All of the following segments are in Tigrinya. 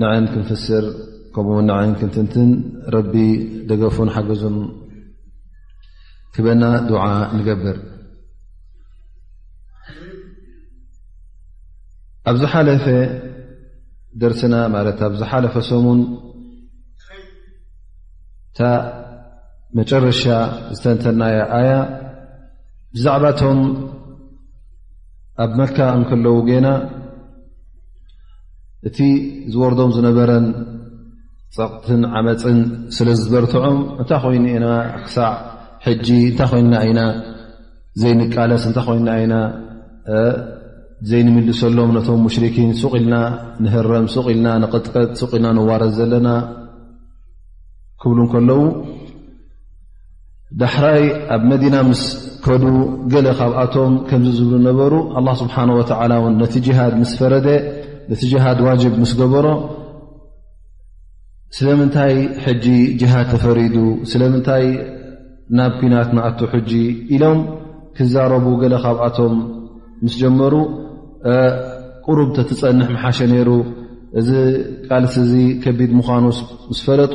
ንዕን ክንፍስር ከምኡውን ንዕን ክንትንትን ረቢ ደገፉን ሓገዙን ክበና ድዓ ንገብር ኣብ ዝሓለፈ ደርስና ማለት ኣብ ዝሓለፈ ሰሙን እታ መጨረሻ ዝተንተናያ ኣያ ብዛዕባ እቶም ኣብ መካ እንከለዉ ገና እቲ ዝወርዶም ዝነበረን ፀቕትን ዓመፅን ስለ ዝበርትዖም እንታይ ኮይኑ ኢና ክሳዕ ሕጂ እንታይ ኮይና ኢና ዘይንቃለስ እንታይ ኮይና ኢና ዘይንምልሰሎም ነቶም ሙሽርኪን ሱቕ ኢልና ንህረም ሱቕ ኢልና ንቕጥቀጥ ሱቕ ኢልና ንዋረስ ዘለና ክብሉ ከለዉ ዳሕራይ ኣብ መዲና ምስ ከዱ ገለ ካብኣቶም ከምዚ ዝብሉ ነበሩ ኣላ ስብሓን ወተዓላ እውን ነቲ ጅሃድ ምስ ፈረደ ነቲ ጅሃድ ዋጅብ ምስ ገበሮ ስለምንታይ ሕጂ ጅሃድ ተፈሪዱ ስለምንታይ ናብ ኩናት ንኣቶ ሕጂ ኢሎም ክዛረቡ ገለ ካብኣቶም ምስ ጀመሩ ቅሩብ ተትፀንሕ መሓሸ ነይሩ እዚ ቃልሲ እዚ ከቢድ ምዃኑ ምስ ፈለጡ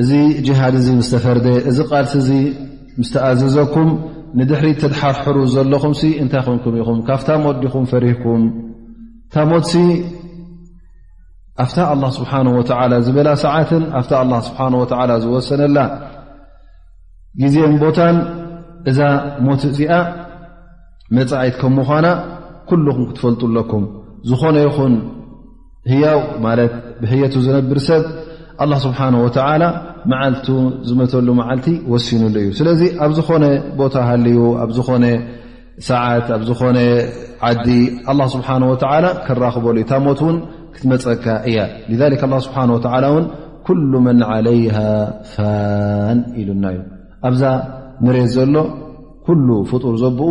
እዚ ጅሃድ እዚ ምስ ተፈርደ እዚ ቃልሲ እዚ ምስ ተኣዘዘኩም ንድሕሪ ተድሓፍሕሩ ዘለኹም ሲ እንታይ ኮንኩም ኢኹም ካብታ ሞት ዲኹም ፈሪህኩም እታ ሞት ሲ ኣብታ ኣላ ስብሓን ወተዓላ ዝበላ ሰዓትን ኣብታ ኣላ ስብሓን ወተዓላ ዝወሰነላ ግዜን ቦታን እዛ ሞት እዚኣ መፃኢት ከም ምዃና ኩሉኹም ክትፈልጡ ኣለኩም ዝኾነ ይኹን ህያው ማለት ብሕየቱ ዝነብር ሰብ ኣላ ስብሓን ወተላ መዓልቱ ዝመተሉ መዓልቲ ወሲኑሉ እዩ ስለዚ ኣብ ዝኾነ ቦታ ሃልዩ ኣብ ዝኾነ ሰዓት ኣብ ዝኾነ ዓዲ ኣላ ስብሓን ወተላ ክራኽበሉ እዩ እታ ሞት እውን ክትመፀካ እያ ላ ስብሓ ወላ እውን ኩሉ መን ዓለይሃ ፋን ኢሉና እዩ ኣብዛ መሬት ዘሎ ኩሉ ፍጡር ዘብኡ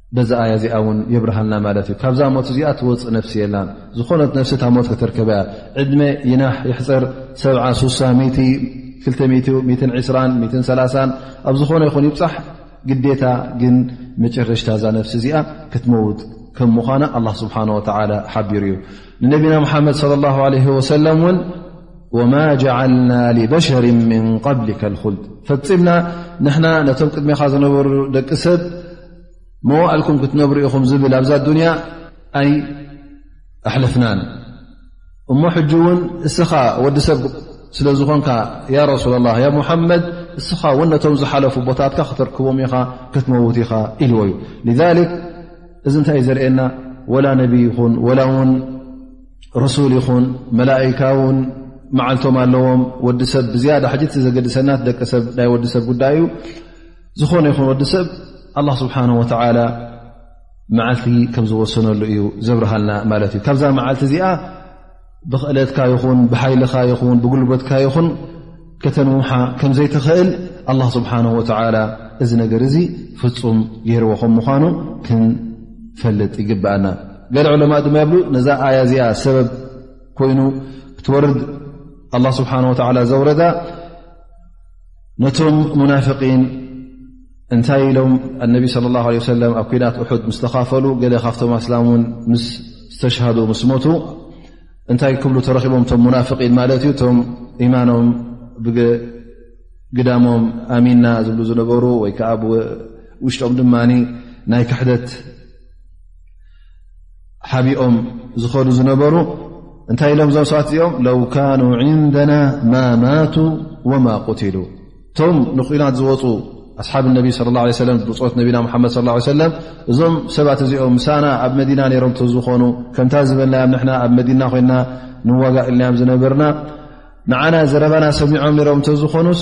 በዚ ኣያ እዚኣ ውን የብርሃልና ማለት እዩ ካብዛ ሞት እዚኣ ትወፅእ ነፍሲ የላን ዝኾነት ነፍሲ እታ ሞት ከተርከበ እያ ዕድመ ይናሕ ይሕፅር ሰብ ሱሳ 22030 ኣብ ዝኾነ ይኹን ይብፃሕ ግዴታ ግን መጨረሽታ እዛ ነፍሲ እዚኣ ክትመውት ከም ምዃና ኣላ ስብሓን ወተላ ሓቢሩ እዩ ንነቢና ሙሓመድ ለ ላ ለ ወሰለም እውን ወማ ጀዓልና ልበሸር ምን ቐብሊካ ልኹልድ ፈፂምና ንሕና ነቶም ቅድሜኻ ዝነበሩ ደቂ ሰብ መዋእልኩም ክትነብሩ ኢኹም ዝብል ኣብዛ ኣዱንያ ኣይ ኣሕለፍናን እሞ ሕጂ እውን እስኻ ወዲ ሰብ ስለ ዝኾንካ ያ ረሱላ ላ ያ ሙሓመድ እስኻ እውን ነቶም ዝሓለፉ ቦታትካ ክተርክቦም ኢኻ ክትመውት ኢኻ ኢልዎ እዩ ሊክ እዚ እንታይ እዩ ዘርእየና ወላ ነቢ ይኹን ወላ እውን ረሱል ይኹን መላእካ ውን መዓልቶም ኣለዎም ወዲ ሰብ ብዝያዳ ሕጅቲ ዘገድሰናት ደቂ ሰብ ናይ ወዲ ሰብ ጉዳይ እዩ ዝኾነ ይኹን ወዲ ሰብ ኣላ ስብሓን ወተላ መዓልቲ ከም ዝወሰነሉ እዩ ዘብርሃልና ማለት እዩ ካብዛ መዓልቲ እዚኣ ብክእለትካ ይኹን ብሓይልኻ ይኹን ብጉልበትካ ይኹን ከተንውሓ ከም ዘይትኽእል ኣላ ስብሓን ወተላ እዚ ነገር እዚ ፍፁም ገይርዎ ከም ምኳኑ ክንፈልጥ ይግብኣና ገለ ዕለማ ድማ ይብሉ ነዛ ኣያ እዚኣ ሰበብ ኮይኑ ክትወርድ ኣላ ስብሓን ወተላ ዘውረዳ ነቶም ሙናፍቒን እንታይ ኢሎም ኣነቢ ስለ ላ ለ ሰለም ኣብ ኩናት እሑድ ምስ ተኻፈሉ ገለ ካብቶም ኣስላም ውን ምስ ዝተሽሃዱ ምስ ሞቱ እንታይ ክብሉ ተረኪቦም እቶም ሙናፍቒን ማለት እዩ እቶም ኢማኖም ብግዳሞም ኣሚና ዝብሉ ዝነበሩ ወይ ከዓ ውሽጦም ድማ ናይ ክሕደት ሓቢኦም ዝኸዱ ዝነበሩ እንታይ ኢሎም እዞም ሰባት እዚኦም ለው ካኑ ዕንደና ማ ማቱ ወማ ቁትሉ እቶም ንኩናት ዝወፁ ኣስሓብ ነቢ ለ ላ ሰለ ብፆት ነቢና ሓመድ ስ ሰለም እዞም ሰባት እዚኦም ምሳና ኣብ መዲና ነሮም ተዝኾኑ ከምታ ዝበልናዮም ንና ኣብ መዲና ኮይና ንዋጋ ኢልናዮም ዝነበርና ንዓና ዘረባና ሰሚዖም ነሮም እተዝኾኑስ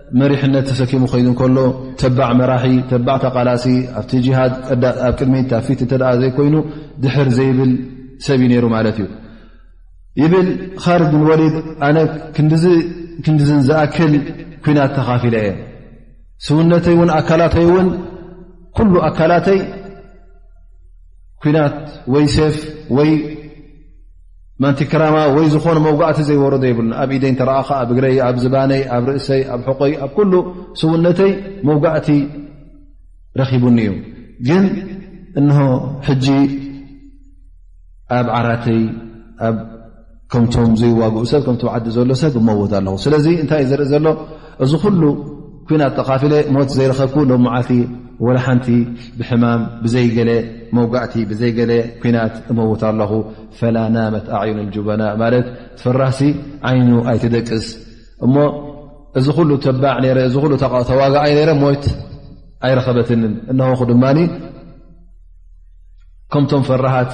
መሪሕነት ተሰኪሙ ከይዱ ከሎ ተባዕ መራሒ ተባዕ ተቓላሲ ኣብቲ ጅሃድ ኣብ ቅድሚት ኣብ ፊት እተ ዘይኮይኑ ድሕር ዘይብል ሰብ እዩ ነይሩ ማለት እዩ ይብል ካልድ ብን ወሊድ ኣነ ክንዲዝን ዝኣክል ኩናት ተኻፊለ እየ ስውነተይ እውን ኣካላተይ እውን ኩሉ ኣካላተይ ኩናት ወይ ሴፍ ወይ ማንቲ ክራማ ወይ ዝኾነ መውጋእቲ ዘይወረዶ የብሉን ኣብ ኢደይ እተረኣኻ ኣብ እግረይ ኣብ ዝባነይ ኣብ ርእሰይ ኣብ ሕቆይ ኣብ ኩሉ ስውነተይ መውጋእቲ ረኺቡኒ እዩ ግን እንሆ ሕጂ ኣብ ዓራተይ ኣብ ከምቶም ዘይዋግኡ ሰብ ከምቲ ዓዲ ዘሎ ሰብ እመውት ኣለኹ ስለዚ እንታይ እዩ ዘርኢ ዘሎ እዚ ኩሉ ኩናት ተካፊለ ሞት ዘይረኸብኩ ሎ መዓልቲ ወላ ሓንቲ ብሕማም ብዘይገለ መውጋእቲ ብዘይገለ ኩናት እመውት ኣለኹ ፈላ ናመት ኣዕዩን ልጁበናእ ማለት ፈራሲ ዓይኑ ኣይትደቅስ እሞ እዚ ኩሉ ተባዕ ነረ እዚ ሉ ተዋጋኣይ ነረ ሞት ኣይረኸበትንን እነኹ ድማ ከምቶም ፈራሃት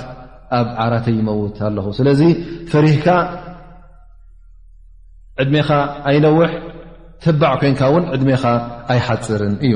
ኣብ ዓራተ ይመውት ኣለኹ ስለዚ ፈሪህካ ዕድሜኻ ኣይነውሕ ተባዕ ኮንካ እውን ዕድሜኻ ኣይሓፅርን እዩ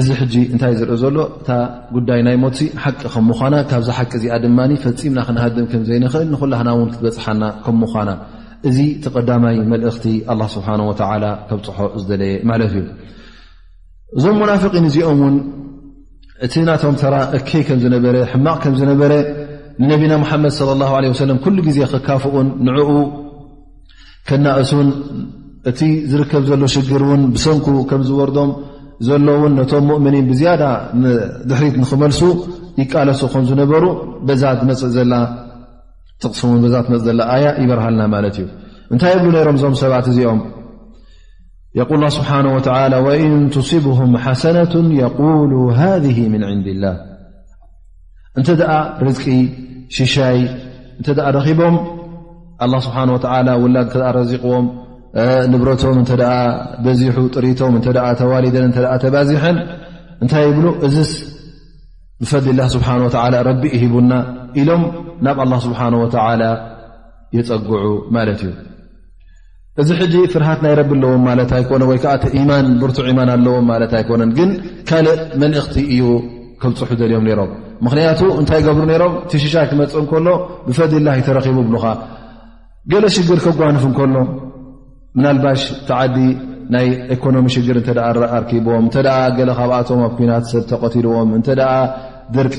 እዚ ሕጂ እንታይ ዝርአ ዘሎ እታ ጉዳይ ናይ ሞት ሓቂ ከም ምኳና ካብዚ ሓቂ እዚኣ ድማ ፈፂምና ክንሃድም ከም ዘይንኽእል ንኩላህና እውን ክትበፅሓና ከም ምኳና እዚ እቲ ቀዳማይ መልእኽቲ ኣላ ስብሓን ወተላ ከብፅሖ ዝደለየ ማለት እዩ እዞም ሙናፍቒን እዚኦም እውን እቲ ናቶም ተራ እከይ ከም ዝነበረ ሕማቕ ከም ዝነበረ ንነቢና ሙሓመድ ለ ላ ለ ወሰለም ኩሉ ግዜ ክካፍኡን ንዕኡ ከናእሱን እቲ ዝርከብ ዘሎ ሽግር እውን ብሰንኩ ከም ዝወርዶም ዘሎ እውን ነቶም ሙእምኒን ብዝያዳ ድሕሪት ንኽመልሱ ይቃለሱ ከም ዝነበሩ በዛ ትመፅእ ዘላ ጥቕሲ ውን በዛ ትመፅእ ዘላ ኣያ ይበርሃልና ማለት እዩ እንታይ የብሉ ነይሮም እዞም ሰባት እዚኦም የቁል ስብሓን ወተላ ወእን ትስብሁም ሓሰነቱ የቁሉ ሃ ምን ዕንድ ላህ እንተ ደኣ ርዝቂ ሽሻይ እንተ ደኣ ረኺቦም ኣላ ስብሓን ወተዓላ ውላድ እተ ረዚቕዎም ንብረቶም እንተ በዚሑ ጥሪቶም እንተ ተዋሊደን እተ ተባዚሐን እንታይ ይብሉ እዚስ ብፈድላ ስብሓን ወተዓላ ረቢ ሂቡና ኢሎም ናብ ኣላ ስብሓን ወተዓላ የፀግዑ ማለት እዩ እዚ ሕጂ ፍርሃት ናይ ረቢ ኣለዎም ማለት ኣይኮነ ወይ ከዓ ማን ብርቱዕ ኢማን ኣለዎም ማለት ኣይኮነን ግን ካልእ መልእኽቲ እዩ ከብፅሑ ደልዮም ነይሮም ምኽንያቱ እንታይ ገብሩ ነይሮም ትሽሻይ ክመፅእ እንከሎ ብፈድላ ይተረኪቡ ብልኻ ገለ ሽግር ከጓንፍ እንከሎ ምናልባሽ ተዓዲ ናይ ኤኮኖሚ ሽግር እተ ኣርኪቦም እተ ገለ ካብኣቶም ኣብ ኩናት ሰብ ተቀትልዎም እተ ድርቂ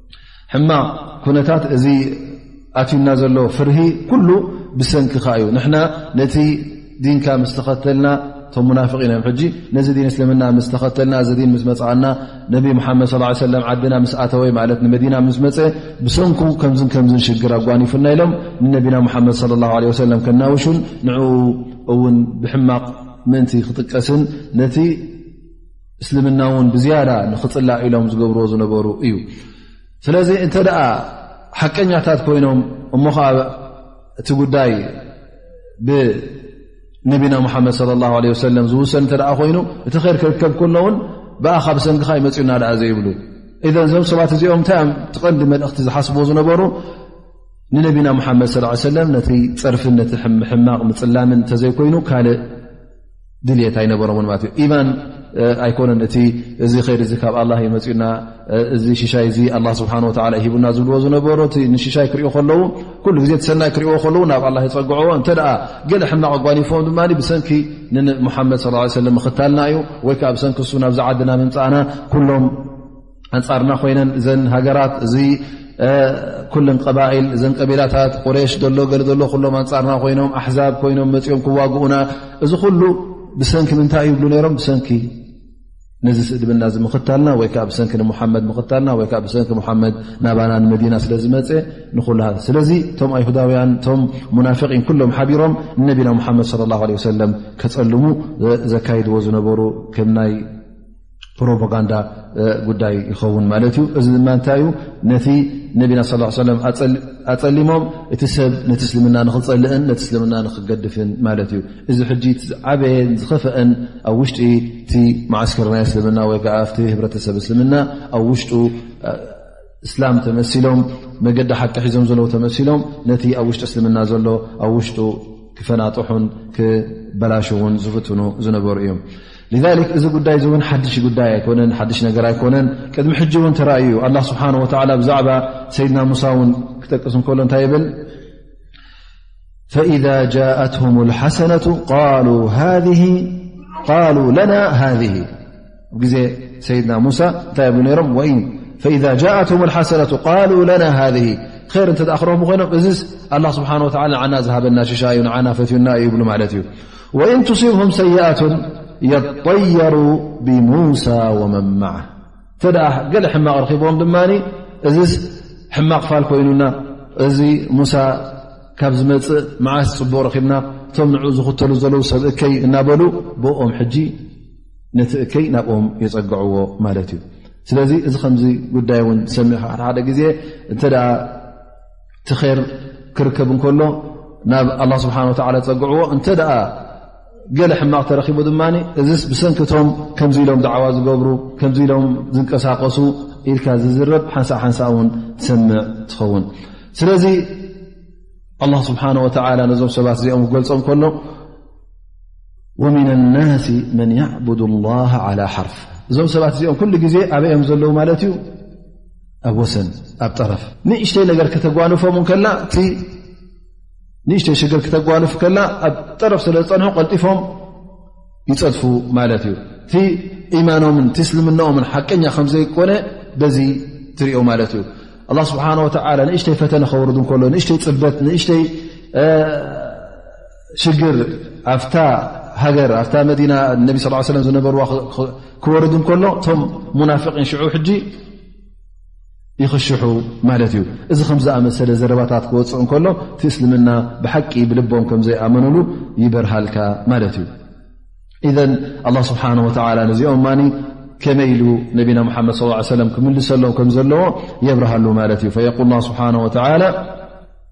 ሕማቕ ኩነታት እዚ ኣትዩና ዘሎ ፍርሂ ኩሉ ብሰንኪኻ እዩ ንሕና ነቲ ዲንካ ምስ ተኸተልና እቶም ሙናፍቒን እዮም ሕጂ ነዚ ዲን እስልምና ምስ ተኸተልና እዚ ዲን ምስ መፅኣና ነቢ ሙሓመድ ስ ሰለም ዓድና ምስ ኣተወ ማለት ንመዲና ምስ መፀ ብሰንኩ ከምዝን ከምዝን ሽግር ኣጓኒፉና ኢሎም ንነቢና ሙሓመድ ለ ላ ለ ሰለም ከናውሹን ንዕኡ እውን ብሕማቕ ምእንቲ ክጥቀስን ነቲ እስልምና እውን ብዝያዳ ንኽፅላእ ኢሎም ዝገብርዎ ዝነበሩ እዩ ስለዚ እንተ ደኣ ሓቀኛታት ኮይኖም እሞ ከዓ እቲ ጉዳይ ብነቢና ሙሓመድ صለ ላ ለ ወሰለም ዝውሰን እተ ኮይኑ እቲ ር ክርከብ ከሎ እውን ብኣኻ ብሰንኪኻ ይመፅኡ እና ደኣ ዘይብሉ እዘ እዞም ሰባት እዚኦም እንታይ ዮም ትቐንዲ መልእኽቲ ዝሓስብዎ ዝነበሩ ንነቢና ሙሓመድ ስ ሰለም ነቲ ፀርፊ ነቲ ሕማቕ ምፅላምን እተዘይኮይኑ ካልእ ድልት ኣይነበሮም ማ ዩ ማን ኣይኮነን እቲ እዚ ከይድ ዚ ካብ ኣላ ይመፅኡና እዚ ሽሻይ ዚ ኣ ስብሓ ሂቡና ዝብልዎ ዝነበሩ ንሽሻይ ክሪኦ ከለዉ ኩሉ ግዜ ሰናይ ክሪእዎ ከለዉ ናብ ኣላ ይፀግዕዎ እተ ገለ ሕማቕ ኣጓኒፎም ድማ ብሰንኪ ንሙሓመድ ስ ሰለ ምኽታልና እዩ ወይከዓ ብሰንኪ ሱ ናብዝዓድና ምምፃእና ኩሎም ኣንፃርና ኮይነን እዘን ሃገራት እዚ ኩልን ቀባኢል እዘን ቀቢላታት ቁሬሽ ዘሎ ገለ ዘሎ ኩሎም ኣንፃርና ኮይኖም ኣሕዛብ ኮይኖም መፂኦም ክዋግኡና እዚ ኩሉ ብሰንኪ ምንታይ ይብሉ ነይሮም ብሰንኪ ነዚ ስእድብና ዚ ምኽታልና ወይ ከዓ ብሰንኪ ንሙሓመድ ምኽታልና ወይ ከዓ ብሰንኪ ሙሓመድ ናባና ንመዲና ስለ ዝመፀ ንኩሉ ሃ ስለዚ እቶም ኣይሁዳውያን እቶም ሙናፍቒን ኩሎም ሓቢሮም ንነቢና ሙሓመድ ለ ላ ለ ወሰለም ከፀልሙ ዘካይድዎ ዝነበሩ ከም ናይ ፕሮፓጋንዳ ጉዳይ ይኸውን ማለት እዩ እዚ ድማ እንታይ እዩ ነቲ ነቢና ስ ሰለ ኣፀሊሞም እቲ ሰብ ነቲ እስልምና ንክፀልእን ነቲ እስልምና ንክገድፍን ማለት እዩ እዚ ሕጂ ዓበየን ዝኸፈአን ኣብ ውሽጢ እቲ ማዓስከርናይ እስልምና ወይከዓ ኣብቲ ህብረተሰብ እስልምና ኣብ ውሽጡ እስላም ተመሲሎም መገዲ ሓቂ ሒዞም ዘለዉ ተመሲሎም ነቲ ኣብ ውሽጢ እስልምና ዘሎ ኣብ ውሽጡ ክፈናጥሑን ክበላሽውን ዝፍትኑ ዝነበሩ እዮም ذሊክ እዚ ጉዳይ እዚ እውን ሓድሽ ጉዳይ ኣይኮነን ሓድሽ ነገር ኣይኮነን ቅድሚ ሕጂ እውን ተራእዩ እዩ ኣላ ስብሓን ወላ ብዛዕባ ሰይድና ሙሳ እውን ክጠቅስ እንከሎ እንታይ ይብል ፈኢዛ ጃእትሁም ሓሰነቱ ቃሉ ለና ሃذ ኣብ ግዜ ሰይድና ሙሳ እንታይ ኣብሉ ነይሮም ወኢ ፈኢዛ ጃእትም ሓሰነቱ ቃሉ ለና ሃذ ር እንተ ክረኹቡ ኮይኖም እዚ ኣላ ስብሓን ወላ ንዓና ዝሃበና ሽሻ እዩ ንዓና ፈትዩና እዩ ይብሉ ማለት እዩ ወእን ትስብም ሰይኣቱን የጠየሩ ብሙሳ ወመን ማዓ እንተ ደኣ ገለ ሕማቕ ረኪቦም ድማ እዚ ሕማቕ ፋል ኮይኑና እዚ ሙሳ ካብ ዝመፅእ መዓስ ፅቡቕ ረኪብና እቶም ንዑ ዝኽተሉ ዘለዉ ሰብ እከይ እናበሉ ብኦም ሕጂ ነቲ እከይ ናብኦም የፀግዕዎ ማለት እዩ ስለዚ እዚ ከምዚ ጉዳይ እውን ዝሰሚዑ ሓደ ግዜ እንተ እቲ ር ክርከብ እንከሎ ናብ ኣላ ስብሓን ወላ ፀግዕዎ እንተ ገለ ሕማቕ ተረኪቡ ድማ እዚ ብሰንኪቶም ከምዚ ኢሎም ዳዕዋ ዝገብሩ ከምዚ ኢሎም ዝንቀሳቀሱ ኢልካ ዝዝረብ ሓንሳ ሓንሳ እውን ትሰምዕ ትኸውን ስለዚ ኣላ ስብሓን ወላ ነዞም ሰባት እዚኦም ክገልፆም ከሎ ወምና ናስ መን ያዕቡድ ላሃ ዓላ ሓርፍ እዞም ሰባት እዚኦም ኩሉ ግዜ ኣበዮም ዘለዉ ማለት እዩ ኣብ ወሰን ኣብ ጠረፍ ንእሽተይ ነገር ክተጓንፎም ከላ እቲ ንእሽተይ ሽግር ክተጓንፍ ከላ ኣብ ጠረፍ ስለ ዝፀንሑ ቀልጢፎም ይፀድፉ ማለት እዩ እቲ ኢማኖምን እቲ እስልምናኦምን ሓቀኛ ከም ዘይኮነ በዚ ትሪኦ ማለት እዩ ኣላ ስብሓን ወተዓላ ንእሽተይ ፈተነ ከውርዱ ከሎ ንእሽተይ ፅበት ንእሽተይ ሽግር ኣብታ ሃገር ኣብታ መዲና ነቢ ስ ሰለ ዝነበርዋ ክወርድ እንከሎ እቶም ሙናፍቒን ሽዑ ሕጂ ይኽሽሑ ማለት እዩ እዚ ከም ዝኣመሰለ ዘረባታት ክወፅእ እንከሎ እቲ እስልምና ብሓቂ ብልቦም ከም ዘይኣመኑሉ ይበርሃልካ ማለት እዩ እዘን ኣላ ስብሓን ወላ ነዚኦም ማ ከመይ ኢሉ ነቢና ሓመድ ስ ሰለም ክምልሰሎም ከም ዘለዎ የብርሃሉ ማለት እዩ የል ስብሓ ወላ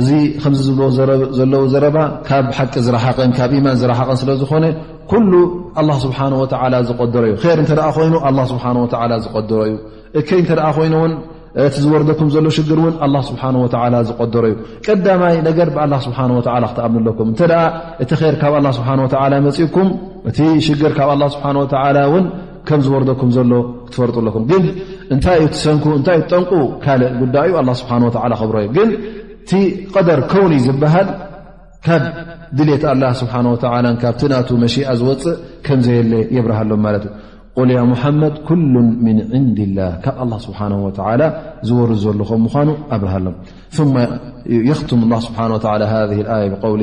እዚ ከምዚ ዝብሎ ዘለዉ ዘረባ ካብ ሓቂ ዝረሓቐን ካብ ኢማን ዝረሓቐን ስለ ዝኾነ ኩሉ ኣላ ስብሓን ወተላ ዝቀደሮ እዩ ር እንተ ኮይኑ ኣላ ስብሓን ወላ ዝቀደሮ እዩ እከይ እንተ ኮይኑ እውን እቲ ዝወርደኩም ዘሎ ሽግር እውን ኣላ ስብሓን ወላ ዝቀደሮ እዩ ቀዳማይ ነገር ብኣላ ስብሓን ወ ክትኣምኑ ኣለኩም እንተ እቲ ር ካብ ኣላ ስብሓን ወላ መፅኡኩም እቲ ሽግር ካብ ኣላ ስብሓን ወላ እውን ከም ዝወርደኩም ዘሎ ክትፈርጡ ኣለኩም ግን እንታይ እዩ ትሰንኩ እንታይ ጠንቁ ካልእ ጉዳይ እዩ ኣላ ስብሓን ወላ ክብሮ እዩ ግን እቲ ቀደር ከውኒ ዝበሃል ካብ ድልት ኣላ ስብሓን ወላ ካብቲ ናቱ መሽኣ ዝወፅእ ከም ዘየለ የብርሃሎም ማለት እዩ ቁል ያ ሙሓመድ ኩሉ ምን ዕንድ ላህ ካብ ኣላ ስብሓን ወላ ዝወርድ ዘሉ ከም ምኳኑ ኣብርሃሎም ማ የኽትም ላ ስብሓን ወላ ሃ ኣያ ብቀውል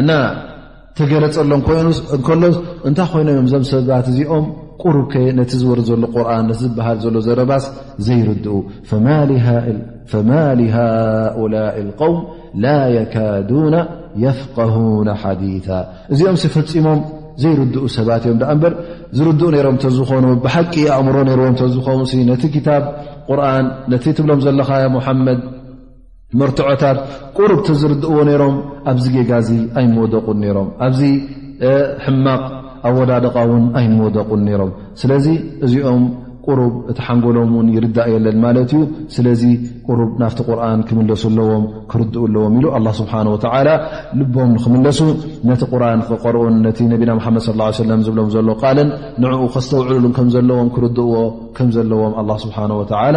እና ተገለፀሎም ኮይኑ እንከሎ እንታይ ኮይኖ እዮም እዞም ሰባት እዚኦም ቁሩብከ ነቲ ዝወርድ ዘሎ ቁርን ነቲ ዝበሃል ዘሎ ዘረባስ ዘይርድኡ ፈማ ሃኡላ ልውም ላ የካዱና የፍቀሁና ሓዲታ እዚኦም ፈፂሞም ዘይርድኡ ሰባት እዮም ዳኣ እምበር ዝርድኡ ነይሮም እተዝኾኑ ብሓቂ ኣእምሮ ነይርዎም እተዝኾኑ ነቲ ክታብ ቁርን ነቲ ትብሎም ዘለኻ ሙሓመድ መርትዖታት ቁሩብ ተዝርድእዎ ነይሮም ኣብዚ ጌጋ እዚ ኣይምወደቑን ነይሮም ኣብዚ ሕማቕ ኣወዳድቓ እውን ኣይምወደቑን ነይሮም ስለዚ እዚኦም ቁሩብ እቲ ሓንጎሎም እውን ይርዳእ የለን ማለት እዩ ስለዚ ቁሩብ ናፍቲ ቁርን ክምለሱ ኣለዎም ክርድኡ ኣለዎም ኢሉ ኣላ ስብሓን ወተላ ልቦም ንክምለሱ ነቲ ቁርን ክቀርኡን ነቲ ነቢና ሓመድ ስ ሰለም ዝብሎም ዘሎ ቃልን ንዕኡ ከስተውዕሉሉን ከምዘለዎም ክርድእዎ ከምዘለዎም ኣላ ስብሓን ወተላ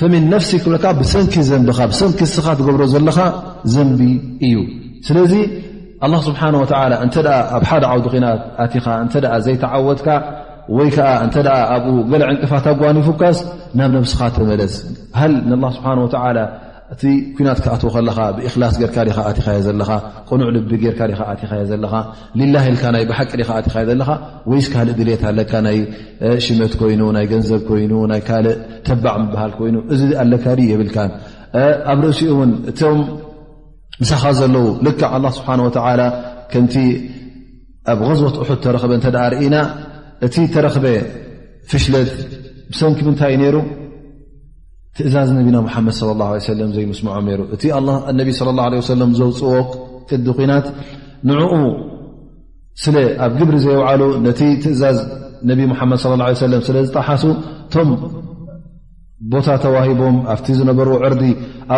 ፈሚን ነፍሲ ክብለካ ብሰንኪ ዘንቢኻ ብሰንኪ እስኻ ትገብሮ ዘለኻ ዘንቢ እዩ ስለዚ ኣላ ስብሓን ወተላ እንተ ኣብ ሓደ ዓውዲ ኺናት ኣቲኻ እንተ ዘይተዓወትካ ወይ ከዓ እንተ ኣብኡ ገለ ዕንቅፋት ኣጓኒፉካስ ናብ ነብስኻ ተመለስ ሃል ንላ ስብሓን ወተላ እቲ ኩናት ክትኣትወ ከለኻ ብእክላስ ጌርካ ዲካ ኣቲኻዮ ዘለኻ ቅኑዕ ልቢ ጌርካ ዲካ ኣቲኻዮ ዘለኻ ሊላ ኢልካ ናይ ብሓቂ ዲካ ኣቲኻዮ ዘለኻ ወይስ ካልእ ድልት ኣለካ ናይ ሽመት ኮይኑ ናይ ገንዘብ ኮይኑ ናይ ካልእ ተባዕ ምበሃል ኮይኑ እዚ ኣለካ ድ የብልካ ኣብ ርእሲ እውን እቶም ምሳኻ ዘለዉ ልክ ኣላ ስብሓን ወተላ ከምቲ ኣብ غዝወት እሑድ ተረኽበ እንተ ርእና እቲ ተረኽበ ፍሽለት ብሰንኪ ምንታይ እዩ ነይሩ ትእዛዝ ነቢና ሙሓመድ ለ ላ ሰለ ዘይምስምዖም ነይሩ እቲ ነቢ ለ ላ ለ ሰለም ዘውፅኦ ቅዲ ኩናት ንኡ ስለ ኣብ ግብሪ ዘይውዓሉ ነቲ ትእዛዝ ነቢ ሙሓመድ ለ ላ ሰለም ስለ ዝጠሓሱ እቶም ቦታ ተዋሂቦም ኣብቲ ዝነበሩ ዕርዲ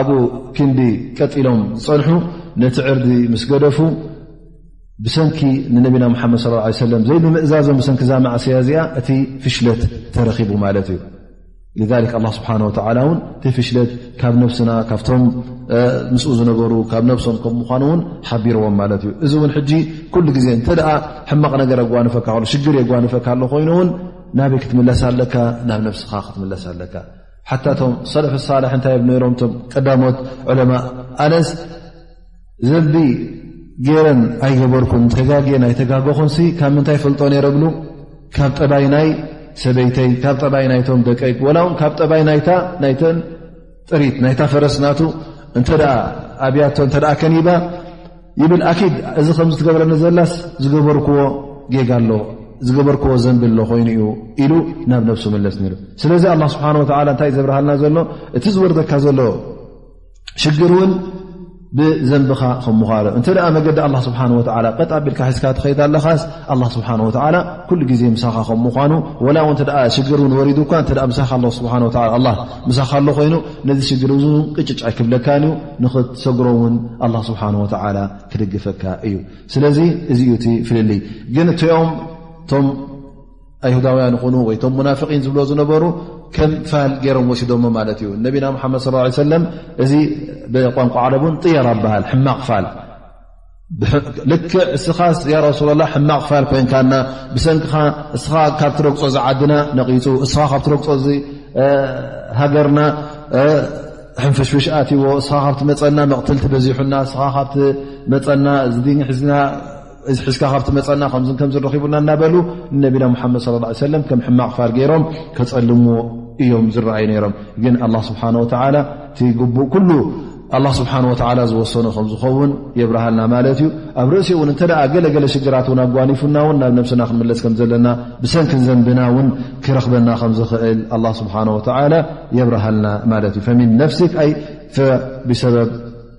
ኣብኡ ክንዲ ቀጢሎም ዝፀንሑ ነቲ ዕርዲ ምስ ገደፉ ብሰንኪ ንነቢና ሙሓመድ ለ ሰለም ዘይምምእዛዞም ብሰንኪ ዛማእሰያ እዚኣ እቲ ፍሽለት ተረኪቡ ማለት እዩ ذሊክ ኣላ ስብሓን ወተላ እውን እቲ ፍሽለት ካብ ነብስና ካብቶም ምስኡ ዝነበሩ ካብ ነብሶም ከም ምኳኑ እውን ሓቢርዎም ማለት እዩ እዚ እውን ሕጂ ኩሉ ግዜ እንተ ሕማቕ ነገር ኣጓንፈካ ሎ ሽግር የጓንፈካ ኣሎ ኮይኑ እውን ናበይ ክትምለስ ኣለካ ናብ ነብስኻ ክትምለስ ኣለካ ሓታ እቶም ሰለፊ ሳልሕ እንታይ ብ ነሮም እቶም ቀዳሞት ዕለማ ኣነስ ዘቢ ገይረን ኣይገበርኩን ተጋግን ኣይተጋገኹንሲ ካብ ምንታይ ፈልጦ ነረ ብሉ ካብ ጠባይ ናይ ሰበይተይ ካብ ጠባይ ናይቶም ደቀይ ወላ ውን ካብ ጠባይ ናይታ ናይተን ጥሪት ናይታ ፈረስናቱ እንተ ኣብያቶ እተ ከኒባ ይብል ኣኪድ እዚ ከምዚ ትገብረኒ ዘላስ ዝገበርክዎ ጌጋ ኣሎ ዝገበርክዎ ዘንቢ ኣሎ ኮይኑ እዩ ኢሉ ናብ ነብሱ መለስ ኒሩ ስለዚ ኣላ ስብሓን ወላ እንታይ ዘብርሃልና ዘሎ እቲ ዝወርደካ ዘሎ ሽግር እውን ብዘንብኻ ከምዃሎ እንተ መገዲ ኣላ ስብሓን ወላ ቀጥ ኣቢልካ ሒዝካ ትኸይድ ኣለኻስ ኣላ ስብሓን ወላ ኩሉ ግዜ ምሳኻ ከም ምኳኑ ወላ እውን ተ ሽግር እውን ወሪዱ እኳ እተ ምሳኻ ኣ ስብሓን ወ ኣላ ምሳኻ ኣሎ ኮይኑ ነዚ ሽግር እዙ ቅጭጭ ኣይክብለካን እዩ ንኽትሰግሮ እውን ኣላ ስብሓን ወላ ክድግፈካ እዩ ስለዚ እዚዩ እቲ ፍልልይ ግን እቲኦም እቶም ኣይሁዳውያን ይኹኑ ወይ ቶም ሙናፍቒን ዝብሎ ዝነበሩ ከም ፋል ገይሮም ወሲዶሞ ማለት እዩ ነቢና ሓመድ ስ ሰለም እዚ ብቋንቋ ዓረብ ን ጥየራ በሃል ሕማቕ ፋል ልክዕ እስኻ ረሱላ ላ ሕማቕ ፋል ኮይንካና ብሰንኪኻ እስኻ ካብ ትረግፆ ዝዓድና ነቒፁ እስኻ ካብ ትረግፆ ዚ ሃገርና ሕንፍሽፍሽ ኣትዎ እስኻ ካብ ትመፀና መቕትልቲ በዚሑና እስኻ ካብ ትመፀና ዝድኝ ሕዝና እዚ ሕዝካ ካብ ትመፀና ከምዝን ከምዝን ረኺቡና እናበሉ ንነቢና ሙሓመድ ስ ላ ሰለም ከም ሕማቕ ፋር ገይሮም ከፀልምዎ እዮም ዝረኣዩ ነይሮም ግን ኣላ ስብሓን ወተዓላ እቲ ግቡእ ኩሉ ኣላ ስብሓን ወተዓላ ዝወሰኑ ከም ዝኸውን የብርሃልና ማለት እዩ ኣብ ርእሲ እውን እንተ ገለገለ ሽግራት እውን ኣጓኒፉና እውን ናብ ነብስና ክንምለስ ከም ዘለና ብሰንኪን ዘንብና እውን ክረኽበና ከም ዝኽእል ኣላ ስብሓን ወተዓላ የብርሃልና ማለት እዩ ፈሚን ነፍሲክ ኣይ ብሰበብ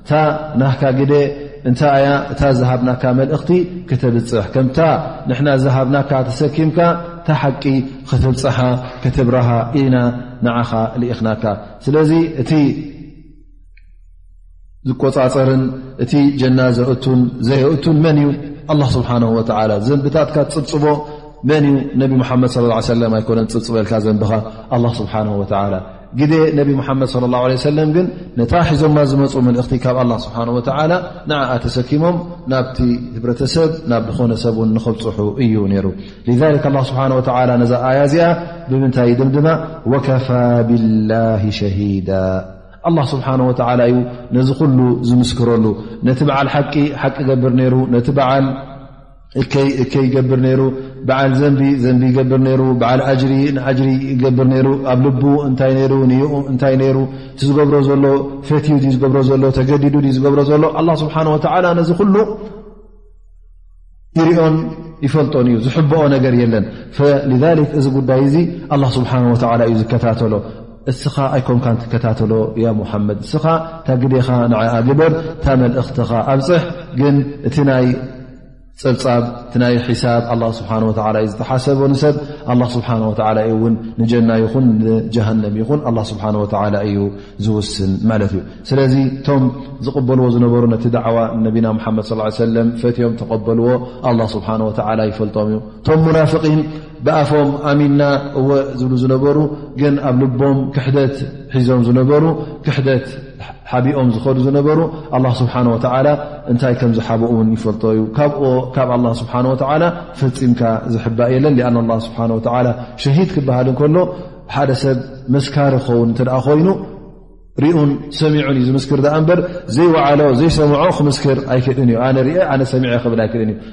እታ ናካ ግደ እንታይ ኣያ እታ ዝሃብናካ መልእኽቲ ክተብፅሕ ከምታ ንሕና ዝሃብናካ ተሰኪምካ እታ ሓቂ ክትብፅሓ ክትብርሃ ኢና ንዓኻ ልኢኽናካ ስለዚ እቲ ዝቆፃፀርን እቲ ጀና ዘእቱን ዘየእቱን መን እዩ ኣላ ስብሓን ወላ ዘንብታትካ ፅብፅቦ መን እዩ ነቢ ሙሓመድ ለ ሰለም ኣይኮነን ፅብፅበልካ ዘንብኻ ኣላ ስብሓን ወላ ግደ ነቢ ሙሓመድ صለ ላه ለ ሰለም ግን ነታ ሒዞማ ዝመፁ መልእኽቲ ካብ ኣላ ስብሓን ወተዓላ ንዓኣ ተሰኪሞም ናብቲ ህብረተሰብ ናብ ዝኾነ ሰብ ን ንክብፅሑ እዩ ነይሩ ሊክ ላ ስብሓን ወተላ ነዛ ኣያ እዚኣ ብምንታይ ድም ድማ ወከፋ ብላህ ሸሂዳ ኣላ ስብሓን ወተላ እዩ ነዚ ኩሉ ዝምስክረሉ ነቲ በዓል ሓቂ ሓቂ ገብር ነይሩ ነቲ በዓል እከይ እከይ ይገብር ነይሩ በዓል ዘንቢ ዘንቢ ይገብር ነይሩ በዓል ኣጅሪ ንኣጅሪ ይገብር ነይሩ ኣብ ልቡ እንታይ ነይሩ ንይኡ እንታይ ነይሩ እቲ ዝገብሮ ዘሎ ፈትዩ ዩ ዝገብሮ ዘሎ ተገዲዱ ዩ ዝገብሮ ዘሎ ኣላ ስብሓን ወተዓላ ነዚ ኩሉ ይርኦን ይፈልጦን እዩ ዝሕብኦ ነገር የለን ፈልክ እዚ ጉዳይ እዚ ኣላ ስብሓን ወተዓላ እዩ ዝከታተሎ እስኻ ኣይኮንካ ትከታተሎ ያ ሙሓመድ እስኻ እታ ግዴኻ ንዓኣ ግበር እታ መልእኽትኻ ኣብፅሕ ግን እቲ ናይ ፀብፃብ እቲ ናይ ሒሳብ ኣላ ስብሓን ወላ ዩ ዝተሓሰቦ ንሰብ ኣላ ስብሓን ወላ እዩ እውን ንጀና ይኹን ንጀሃንም ይኹን ኣላ ስብሓን ወላ እዩ ዝውስን ማለት እዩ ስለዚ እቶም ዝቕበልዎ ዝነበሩ ነቲ ዳዕዋ ነቢና ሙሓመድ ስ ሰለም ፈትዮም ተቐበልዎ ኣላ ስብሓን ወላ ይፈልጦም እዩ እቶም ሙናፍቒን ብኣፎም ኣሚና እወ ዝብሉ ዝነበሩ ግን ኣብ ልቦም ክሕደት ሒዞም ዝነበሩ ክሕደት ሓቢኦም ዝኸዱ ዝነበሩ ኣላ ስብሓን ወተዓላ እንታይ ከም ዝሓብኡ እውን ይፈልጦ እዩ ካብኡ ካብ ኣላ ስብሓን ወተዓላ ፈፂምካ ዝሕባእ የለን ሊኣና ኣላ ስብሓን ወተዓላ ሸሂድ ክበሃል እንከሎ ሓደ ሰብ መስካሪ ክኸውን እንተ ደኣ ኮይኑ ሪኡን ሰሚዑን እዩ ዝምስክር ደኣ እምበር ዘይወዓሎ ዘይሰምዖ ክምስክር ኣይክእልን እዩ ኣነ ርአ ኣነ ሰሚዐ ክብል ኣይክእልን እዩ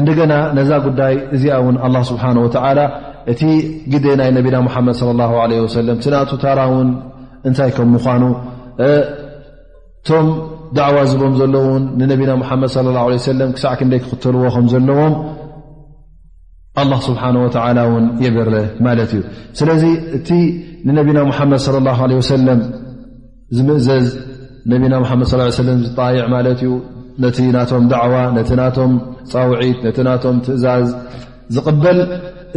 እንደገና ነዛ ጉዳይ እዚኣ እውን ኣላ ስብሓን ወተዓላ እቲ ግደ ናይ ነቢና ሙሓመድ ለ ላሁ ለ ወሰለም ትናቱ ታራ እውን እንታይ ከም ምኳኑ እቶም ዳዕዋ ዝቦም ዘለዉን ንነቢና ሙሓመድ ለ ላ ለ ሰለም ክሳዕ ክንደይ ክኽተልዎ ከም ዘለዎም ኣላ ስብሓን ወተዓላ እውን የብርህ ማለት እዩ ስለዚ እቲ ንነቢና ሙሓመድ ለ ላ ለ ወሰለም ዝምእዘዝ ነቢና ሓመድ ص ሰለ ዝጣይዕ ማለት እዩ ነቲ ናቶም ዳዕዋ ነቲ ናቶም ፃውዒት ነቲ ናቶም ትእዛዝ ዝቕበል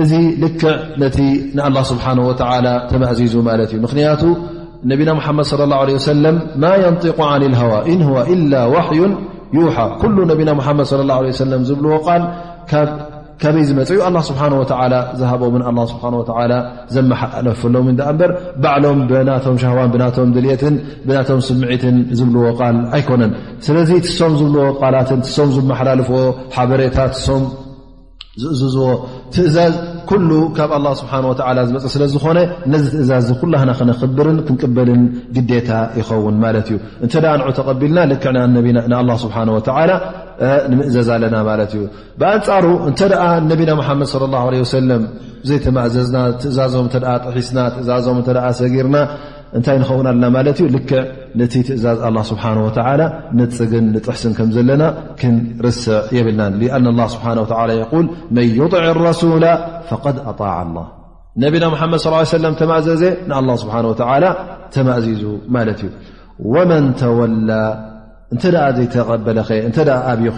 እዚ ልክዕ ነቲ ንኣላ ስብሓን ወተላ ተማእዚዙ ማለት እዩ ምክንያቱ ነቢና ሓመድ صለ ላه ለ ሰለም ማ የንጢቁ ዓን ልሃዋ እን ዋ ኢላ ዋሕዩን ይውሓ ኩሉ ነቢና ሓመድ ለ ላه ለ ሰለም ዝብልዎ ቃል ካብ ካበይ ዝመፀ ዩ ኣላ ስብሓን ወተላ ዝሃቦምን ኣላ ስብሓን ወተላ ዘመሓላለፈሎምን ዳኣ እምበር ባዕሎም ብናቶም ሻህዋን ብናቶም ድልትን ብናቶም ስምዒትን ዝብልዎ ቃል ኣይኮነን ስለዚ ትሶም ዝብልዎ ቃላትን ትሶም ዝመሓላልፍዎ ሓበሬታ ትሶም ዝእዝዝዎ ትእዛዝ ኩሉ ካብ ኣላ ስብሓን ወተላ ዝመፀ ስለ ዝኾነ ነዚ ትእዛዝ ዚ ኩላህና ክነኽብርን ክንቅበልን ግዴታ ይኸውን ማለት እዩ እንተ ንዑ ተቐቢልና ልክዕ ንኣላ ስብሓን ወተላ ንምእዘዝ ኣለና ማለት እዩ ብኣንጻሩ እንተ ነቢና ሙሓመድ ለ ላ ለ ወሰለም ዘይተማእዘዝና ትእዛዞም እተ ጥሒስና ትእዛዞም እተ ሰጊርና እንታይ ንኸውን ኣለና ማለት እዩ ልክዕ ነቲ ትእዛዝ ኣላ ስብሓን ወተላ ንፅግን ንጥሕስን ከም ዘለና ክንርስዕ የብልናን ኣና ላ ስብሓን ወላ የል መን ይጥዕ ረሱላ ፈቐድ ኣጣ ላ ነቢና ሙሓመድ ስ ሰለም ተማእዘዘ ንኣላ ስብሓን ወተላ ተማእዚዙ ማለት እዩ ወመን ተወላ እንተ ዘይተቐበለኸ እተ ኣብዩኸ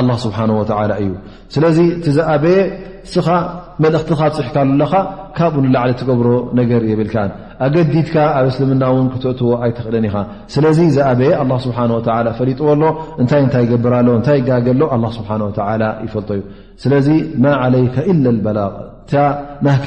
ኣላ ስብሓን ወተላ እዩ ስለዚ እቲ ዝኣበየ እስኻ መልእኽትኻ ኣብፅሕካ ኣለኻ ካብኡ ንላዕሊ ትገብሮ ነገር የብልካ ኣገዲድካ ኣብ እስልምና እውን ክተእትዎ ኣይትኽእልን ኢኻ ስለዚ ዝኣበየ ኣላ ስብሓን ወላ ፈሊጥዎ ኣሎ እንታይ እንታይ ይገብር ኣሎ እንታይ ይጋገ ኣሎ ኣላ ስብሓን ወላ ይፈልጦ እዩ ስለዚ ማ ዓለይከ ኢለ በላቅ እታ ናካ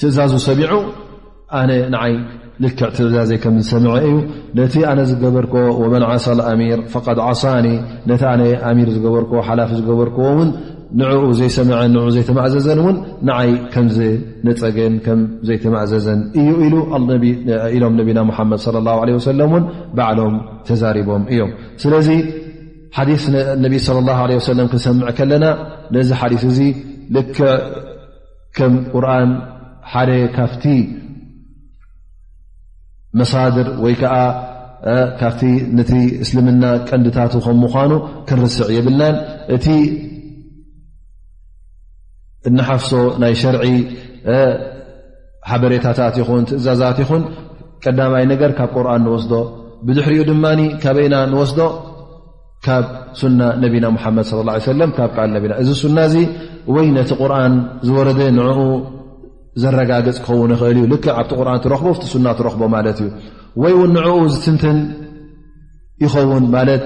ትእዛዙ ሰሚዑ ኣነ ንዓይ ልክዕ ትእዛዘይ ከም ዝሰምዐ እዩ ነቲ ኣነ ዝገበርክ ወመን ዓሳ ኣሚር ፈቐድ ዓሳኒ ነቲ ኣነ ኣሚር ዝገበርክዎ ሓላፊ ዝገበርክዎ እውን ንዕኡ ዘይሰምዐን ንኡ ዘይተማእዘዘን እውን ንዓይ ከም ዝነፀገን ከም ዘይተማእዘዘን እዩ ኢሉ ኢሎም ነቢና ሙሓመድ ለ ላ ለ ወሰለም እውን ባዕሎም ተዛሪቦም እዮም ስለዚ ሓዲስ ነቢ ለ ላ ለ ወሰለም ክንሰምዕ ከለና ነዚ ሓዲስ እዚ ልክዕ ከም ቁርን ሓደ ካብቲ መሳድር ወይ ከዓ ካብቲ ነቲ እስልምና ቀንዲታቱ ከም ምኳኑ ክንርስዕ የብልናን እቲ እንሓፍሶ ናይ ሸርዒ ሓበሬታታት ይኹን ትእዛዛት ይኹን ቀዳማይ ነገር ካብ ቁርን ንወስዶ ብድሕሪኡ ድማ ካበይና ንወስዶ ካብ ሱና ነቢና ሙሓመድ ለ ላ ሰለም ካብ ቃል ነቢና እዚ ሱና እዚ ወይ ነቲ ቁርን ዝወረደ ንዕኡ ዘረጋግፅ ክኸውን ይኽእል እዩ ልክዕ ኣብቲ ቁርን ትረኽቦ ቲ ሱና ትረኽቦ ማለት እዩ ወይ እውን ንዕኡ ዝትንትን ይኸውን ማለት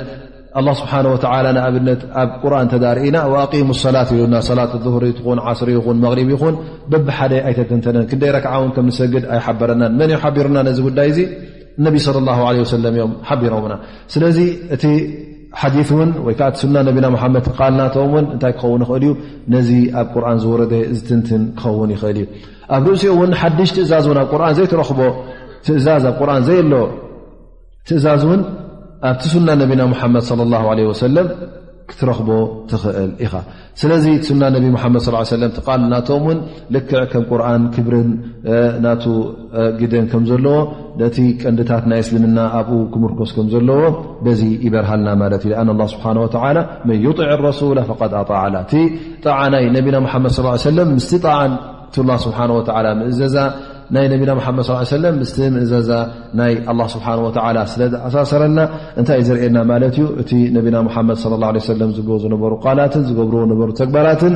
ኣላ ስብሓን ወተላ ንኣብነት ኣብ ቁርን እንተዳርእና ኣቂሙ ሰላት ኢሉና ሰላት ዙህር ትኹን ዓስሪ ይኹን መቕሪብ ይኹን በብሓደ ኣይተትንተነን ክንደይ ረክዓ እውን ከም ንሰግድ ኣይሓበረናን መን እዩ ሓቢሩና ነዚ ጉዳይ እዚ ነቢ صለ ላ ለ ወሰለም እዮም ሓቢሮምና ስለዚ እቲ ሓዲ እውን ወይ ከዓ ሱና ነቢና ሓመድ ቃል ናተም ውን እንታይ ክኸውን ይኽእል እዩ ነዚ ኣብ ቁርን ዝወረደ ዝትንትን ክኸውን ይኽእል እዩ ኣብ ርእሲኡ እውን ሓድሽ ትእዛዝ ን ኣብ ቁርን ዘይትረኽቦ ትእዛዝ ኣብ ቁርን ዘየሎ ትእዛዝ እውን ኣብቲ ሱና ነቢና ሓመድ ለ ላ ለ ወሰለም ክትረኽቦ ትኽእል ኢኻ ስለዚ ሱና ነቢ ሙሓመድ ስ ሰለ ትቃል ናቶም ውን ልክዕ ከም ቁርን ክብርን ናቱ ግደን ከም ዘለዎ ነቲ ቀንድታት ናይ እስልምና ኣብኡ ክምርኮስ ከም ዘለዎ በዚ ይበርሃልና ማለት እዩ ኣን ስብሓ ወላ መን ይጢዕ ረሱላ ፍድ ኣጣዓላ እቲ ጣዓ ናይ ነቢና ሓመድ ሰለም ምስቲ ጣዓን እቲ ላ ስብሓ ወላ ምእዘዛ ናይ ነቢና ሓመድ ስ ሰለም ምስ ምእዘዛ ናይ ኣ ስብሓ ወላ ስለ ዝኣሳሰረና እንታይ እዩ ዘርእየና ማለት እዩ እቲ ነቢና ሓመድ ለ ላ ሰለም ዝብ ዝነበሩ ቃላትን ዝገብርዎ ነበሩ ተግባራትን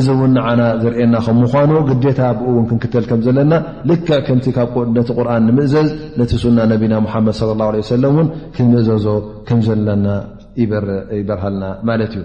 እዚ እውን ንዓና ዘርእየና ከም ምኳኑ ግዴታ ብኡ እውን ክንክተል ከም ዘለና ልክዕ ከምቲ ካብ ነቲ ቁርን ንምእዘዝ ነቲ ሱና ነቢና ሓመድ ለ ላ ሰለም እውን ክንምእዘዞ ከም ዘለና ይበርሃልና ማለት እዩ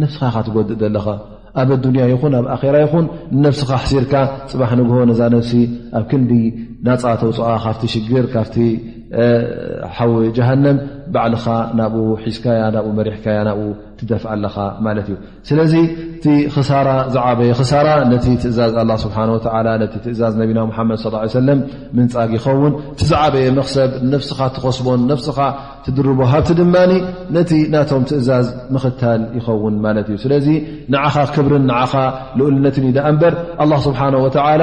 ነብስኻ ካ ትጎድእ ዘለኻ ኣብ ኣዱንያ ይኹን ኣብ ኣራ ይኹን ንነብስኻ ኣሕሲርካ ፅባሕ ንግሆ ነዛ ነብሲ ኣብ ክንዲ ናፃ ተውፅኣ ካብቲ ሽግር ካብቲ ሓዊ ጀሃንም ባዕልኻ ናብኡ ሒዝካያ ናብኡ መሪሕካያ ናብኡ ትደፍ ኣለኻ ማለት እዩ ስለዚ እቲ ክሳራ ዝዓበየ ክሳራ ነቲ ትእዛዝ ኣላ ስብሓን ወተላ ነቲ ትእዛዝ ነቢና ሙሓመድ ስ ሰለም ምንፃግ ይኸውን እቲ ዝዓበየ መክሰብ ንነብስኻ ትኸስቦን ነብስኻ ትድርቦ ሃብቲ ድማ ነቲ ናቶም ትእዛዝ ምኽታል ይኸውን ማለት እዩ ስለዚ ንዓኻ ክብርን ንዓኻ ልኡልነትን እዩ ዳኣ እምበር ኣላ ስብሓን ወተላ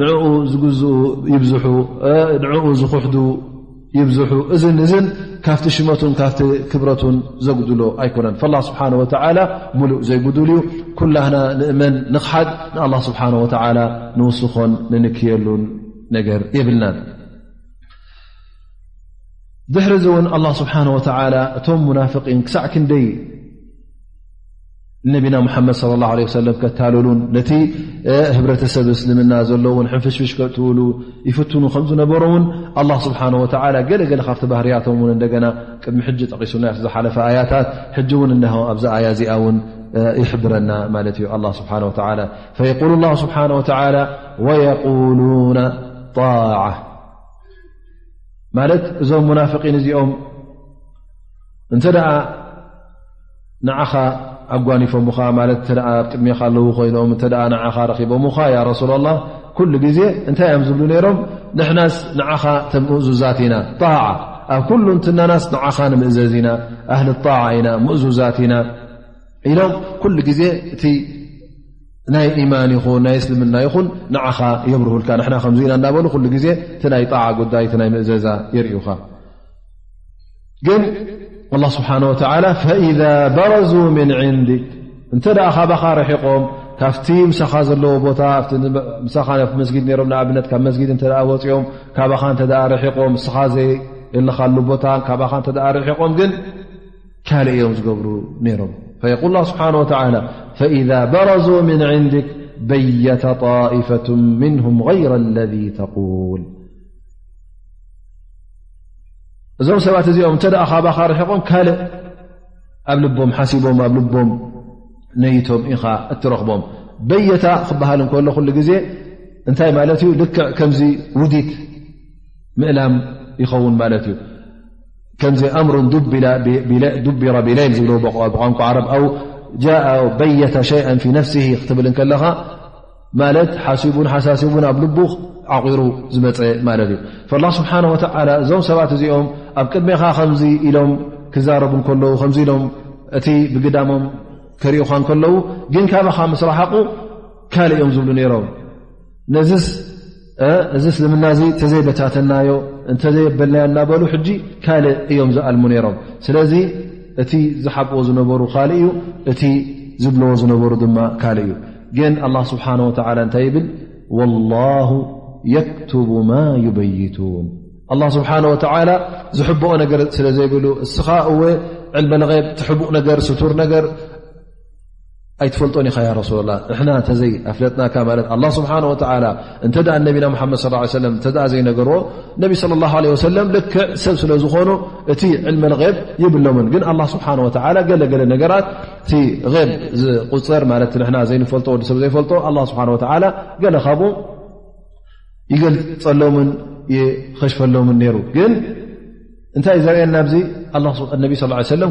ንኡ ዝግዝኡ ይብዝሑ ንኡ ዝኽሕዱ ይብዝሑ እዝን እዝን ካብቲ ሽመቱን ካብቲ ክብረቱን ዘጉድሎ ኣይኮነን ላ ስብሓን ወተላ ሙሉእ ዘይጉዱል እዩ ኩላህና ንእመን ንኽሓድ ንኣላ ስብሓን ወተላ ንውስኾን ንንክየሉን ነገር የብልናን ድሕሪ እዚ እውን ኣላ ስብሓን ወተላ እቶም ሙናፍቒን ክሳዕ ክንደይ ነቢና ሙሓመድ ለ ላ ለ ሰለም ከታለሉን ነቲ ህብረተሰብ እስልምና ዘለውን ሕንፍሽፍሽ ከእትውሉ ይፍትኑ ከም ዝነበሩ እውን ኣላ ስብሓን ወተላ ገለገለ ካብቲ ባህርያቶም እውን እንደገና ቅድሚ ሕጂ ጠቒሱና ዮ ዝሓለፈ ኣያታት ሕጂ እውን እነሃ ኣብዚ ኣያ እዚኣ እውን ይሕብረና ማለት እዩ ኣላ ስብሓ ወተላ ፈየቁሉ ላ ስብሓን ወተላ ወየቁሉና ጣዓ ማለት እዞም ሙናፍቒን እዚኦም እንተ ደኣ ንዓኻ ኣጓኒፎምኻ ማለት እተ ኣብ ቅድሜኻ ኣለዉ ኮይኖም እተ ንዓኻ ረኺቦምኻ ያ ረሱላ ላ ኩሉ ግዜ እንታይ እዮም ዝብሉ ነይሮም ንሕናስ ንዓኻ ተምእዙዛት ኢና ጣዓ ኣብ ኩሉ እንትናናስ ንዓኻ ንምእዘዝ ኢና ኣህሊ ጣዓ ኢና ምእዙዛት ኢና ኢሎም ኩሉ ግዜ እቲ ናይ ኢማን ይኹን ናይ እስልምና ይኹን ንዓኻ የብርሁልካ ንና ከምዚ ኢና እዳበሉ ኩሉ ግዜ እቲ ናይ ጣዓ ጉዳይ እቲ ናይ ምእዘዛ የርእዩኻ ግን ኣላ ስብሓን ወተላ ፈኢዛ በረዙ ምን ዕንድክ እንተ ደኣ ካባኻ ርሒቖም ካብቲ ምሳኻ ዘለዎ ቦታ ምሳኻ ብ መስጊድ ነሮም ንኣብነት ካብ መስጊድ እተ ወፅኦም ካባኻ እተ ርሒቖም ንስኻ ዘይ የለኻሉ ቦታ ካባኻ እተ ርሒቖም ግን ካልእ እዮም ዝገብሩ ነይሮም ፈየቁል ላ ስብሓን ወተላ ፈኢዛ በረዙ ምን ዕንድክ በየተ ጣኢፈት ምንሁም غይረ ለذ ተቁል እዞም ሰባት እዚኦም እንተ ደኣ ካባኻ ርሒቖም ካልእ ኣብ ልቦም ሓሲቦም ኣብ ልቦም ነይቶም ኢኻ እትረኽቦም በየታ ክበሃል እንከሎ ኩሉ ግዜ እንታይ ማለት እዩ ልክዕ ከምዚ ውዲት ምእላም ይኸውን ማለት እዩ ከምዚ ኣምሩ ዱቢራ ብለይል ዝብለዎ ብቋንቋ ዓረብ ኣው ጃኣ በየተ ሸይአ ፊ ነፍሲ ክትብል ከለኻ ማለት ሓሲቡን ሓሳሲቡን ኣብ ልቡ ዓቒሩ ዝመፀ ማለት እዩ ላ ስብሓን ወተላ እዞም ሰባት እዚኦም ኣብ ቅድሜኻ ከምዚ ኢሎም ክዛረቡ ከለዉ ከምዚ ኢሎም እቲ ብግዳሞም ከሪኡኻ ከለዉ ግን ካባኻ ምስ ረሓቑ ካልእ እዮም ዝብሉ ነይሮም እዚ እስልምና እዚ እተዘይበታተናዮ እንተዘይበልናዮ እናበሉ ሕጂ ካልእ እዮም ዝኣልሙ ነይሮም ስለዚ እቲ ዝሓብዎ ዝነበሩ ካልእ እዩ እቲ ዝብልዎ ዝነበሩ ድማ ካልእ እዩ ግን ኣላ ስብሓን ወተላ እንታይ ይብል ወላሁ የክቱቡ ማ ዩበይቱን ኣላ ስብሓን ወተላ ዝሕብኦ ነገር ስለ ዘይብሉ እስኻ እወ ዕልመልቀብ ትሕቡእ ነገር ስቱር ነገር ኣይትፈልጦን ኢኻ ረሱላ ላ ንሕና እተዘይ ኣፍለጥናካ ማለት ኣ ስብሓ ወ እንተ ነቢና ሓመድ ስ ሰለ እተ ዘይነገርዎ ነቢ ለ ላ ለ ወሰለም ልክዕ ሰብ ስለ ዝኾኑ እቲ ዕልሚ ብ ይብሎምን ግን ኣ ስብሓ ወ ገለገለ ነገራት እቲ ብ ዝቁፅር ማለት ና ዘይንፈልጦ ወዲሰብ ዘይፈልጦ ስብሓ ወ ገለ ካብ ይገልፀሎምን ይኸሽፈሎምን ነይሩ ግን እንታይ ዘርእየና ዚ ነቢ ስ ሰለም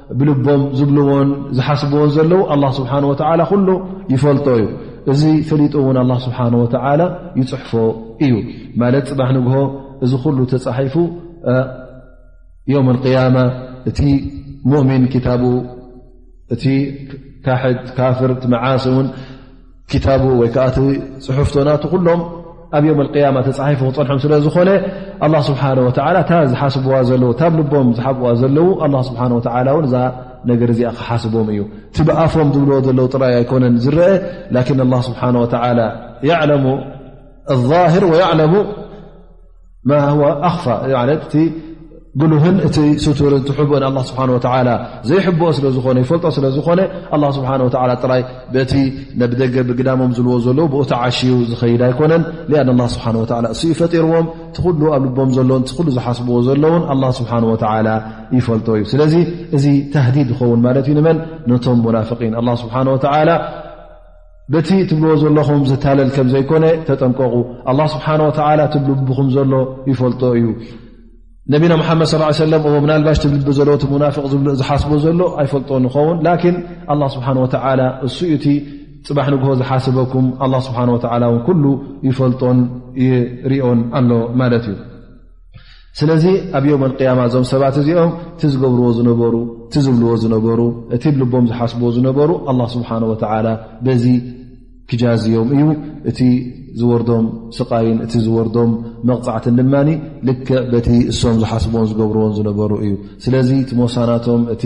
ብልቦም ዝብልዎን ዝሓስብዎን ዘለዉ ኣላ ስብሓን ወተዓላ ኩሉ ይፈልጦ እዩ እዚ ፈሊጡ እውን ኣላ ስብሓን ወተዓላ ይፅሕፎ እዩ ማለት ፅባሕ ንግሆ እዚ ኩሉ ተፃሒፉ ዮም ኣልቅያማ እቲ ሙእሚን ክታቡ እቲ ካሕድ ካፍር እቲ መዓስ እውን ክታቡ ወይ ከዓቲ ፅሑፍቶ ናቱ ኩሎም ኣብ ዮም ያማ ተፃሒፉ ክፀንሖም ስለ ዝኾነ ኣላ ስብሓን ወላ እታ ዝሓስብዋ ዘለዉ እታብ ልቦም ዝሓብዋ ዘለዉ ኣላ ስብሓን ወላ እውን እዛ ነገር እዚኣ ክሓስቦም እዩ እቲ ብኣፎም ዝብልዎ ዘለዉ ጥራይ ኣይኮነን ዝርአ ላኪን ኣላ ስብሓን ወላ ያዕለሙ ኣዛህር ወያዕለሙ ማ ዋ ኣኽፋ እቲ ግሉህን እቲ ስቱርን ትሕብኦን ኣ ስብሓ ወላ ዘይሕብኦ ስለ ዝኾነ ይፈልጦ ስለ ዝኾነ ኣ ስብሓ ወላ ጥራይ በቲ ነብ ደገ ብግዳሞም ዝልዎ ዘለዉ ብኡ ተዓሽዩ ዝኸይድ ኣይኮነን ኣን ላ ስብሓ ወ እሱ ዩ ፈጢርዎም እቲ ኩሉ ኣብ ልቦም ዘሎን እቲ ኩሉ ዝሓስብዎ ዘለዉን ኣላ ስብሓ ወላ ይፈልጦ እዩ ስለዚ እዚ ታህዲድ ዝኸውን ማለት እዩ ንመን ነቶም ሙናፍቒን ኣ ስብሓ ወላ በቲ ትብልዎ ዘለኹም ዝታለል ከም ዘይኮነ ተጠንቀቑ ኣላ ስብሓን ወተላ ትብ ልብኹም ዘሎ ይፈልጦ እዩ ነቢና ሓመድ ስ ሰለ ናልባሽ ትብ ልቢ ዘለ ሙናፍቅ ዝሓስቦ ዘሎ ኣይፈልጦ ንኸውን ላኪን ኣላ ስብሓን ወተላ እሱ እቲ ፅባሕ ንግሆ ዝሓስበኩም ኣላ ስብሓን ወተላ ውን ኩሉ ይፈልጦን ይርኦን ኣሎ ማለት እዩ ስለዚ ኣብ ዮም ኣልቅያማ እዞም ሰባት እዚኦም እቲ ዝገብርዎ ዝነበሩ እቲ ዝብልዎ ዝነበሩ እቲ ብልቦም ዝሓስብዎ ዝነበሩ ኣላ ስብሓን ወተዓላ በዚ ክጃዝዮም እዩ እቲ ዝወርዶም ስቓይን እቲ ዝወርዶም መቕፃዕትን ድማ ልክዕ በቲ እሶም ዝሓስብዎን ዝገብርዎን ዝነበሩ እዩ ስለዚ እቲ ሞሳናቶም እቲ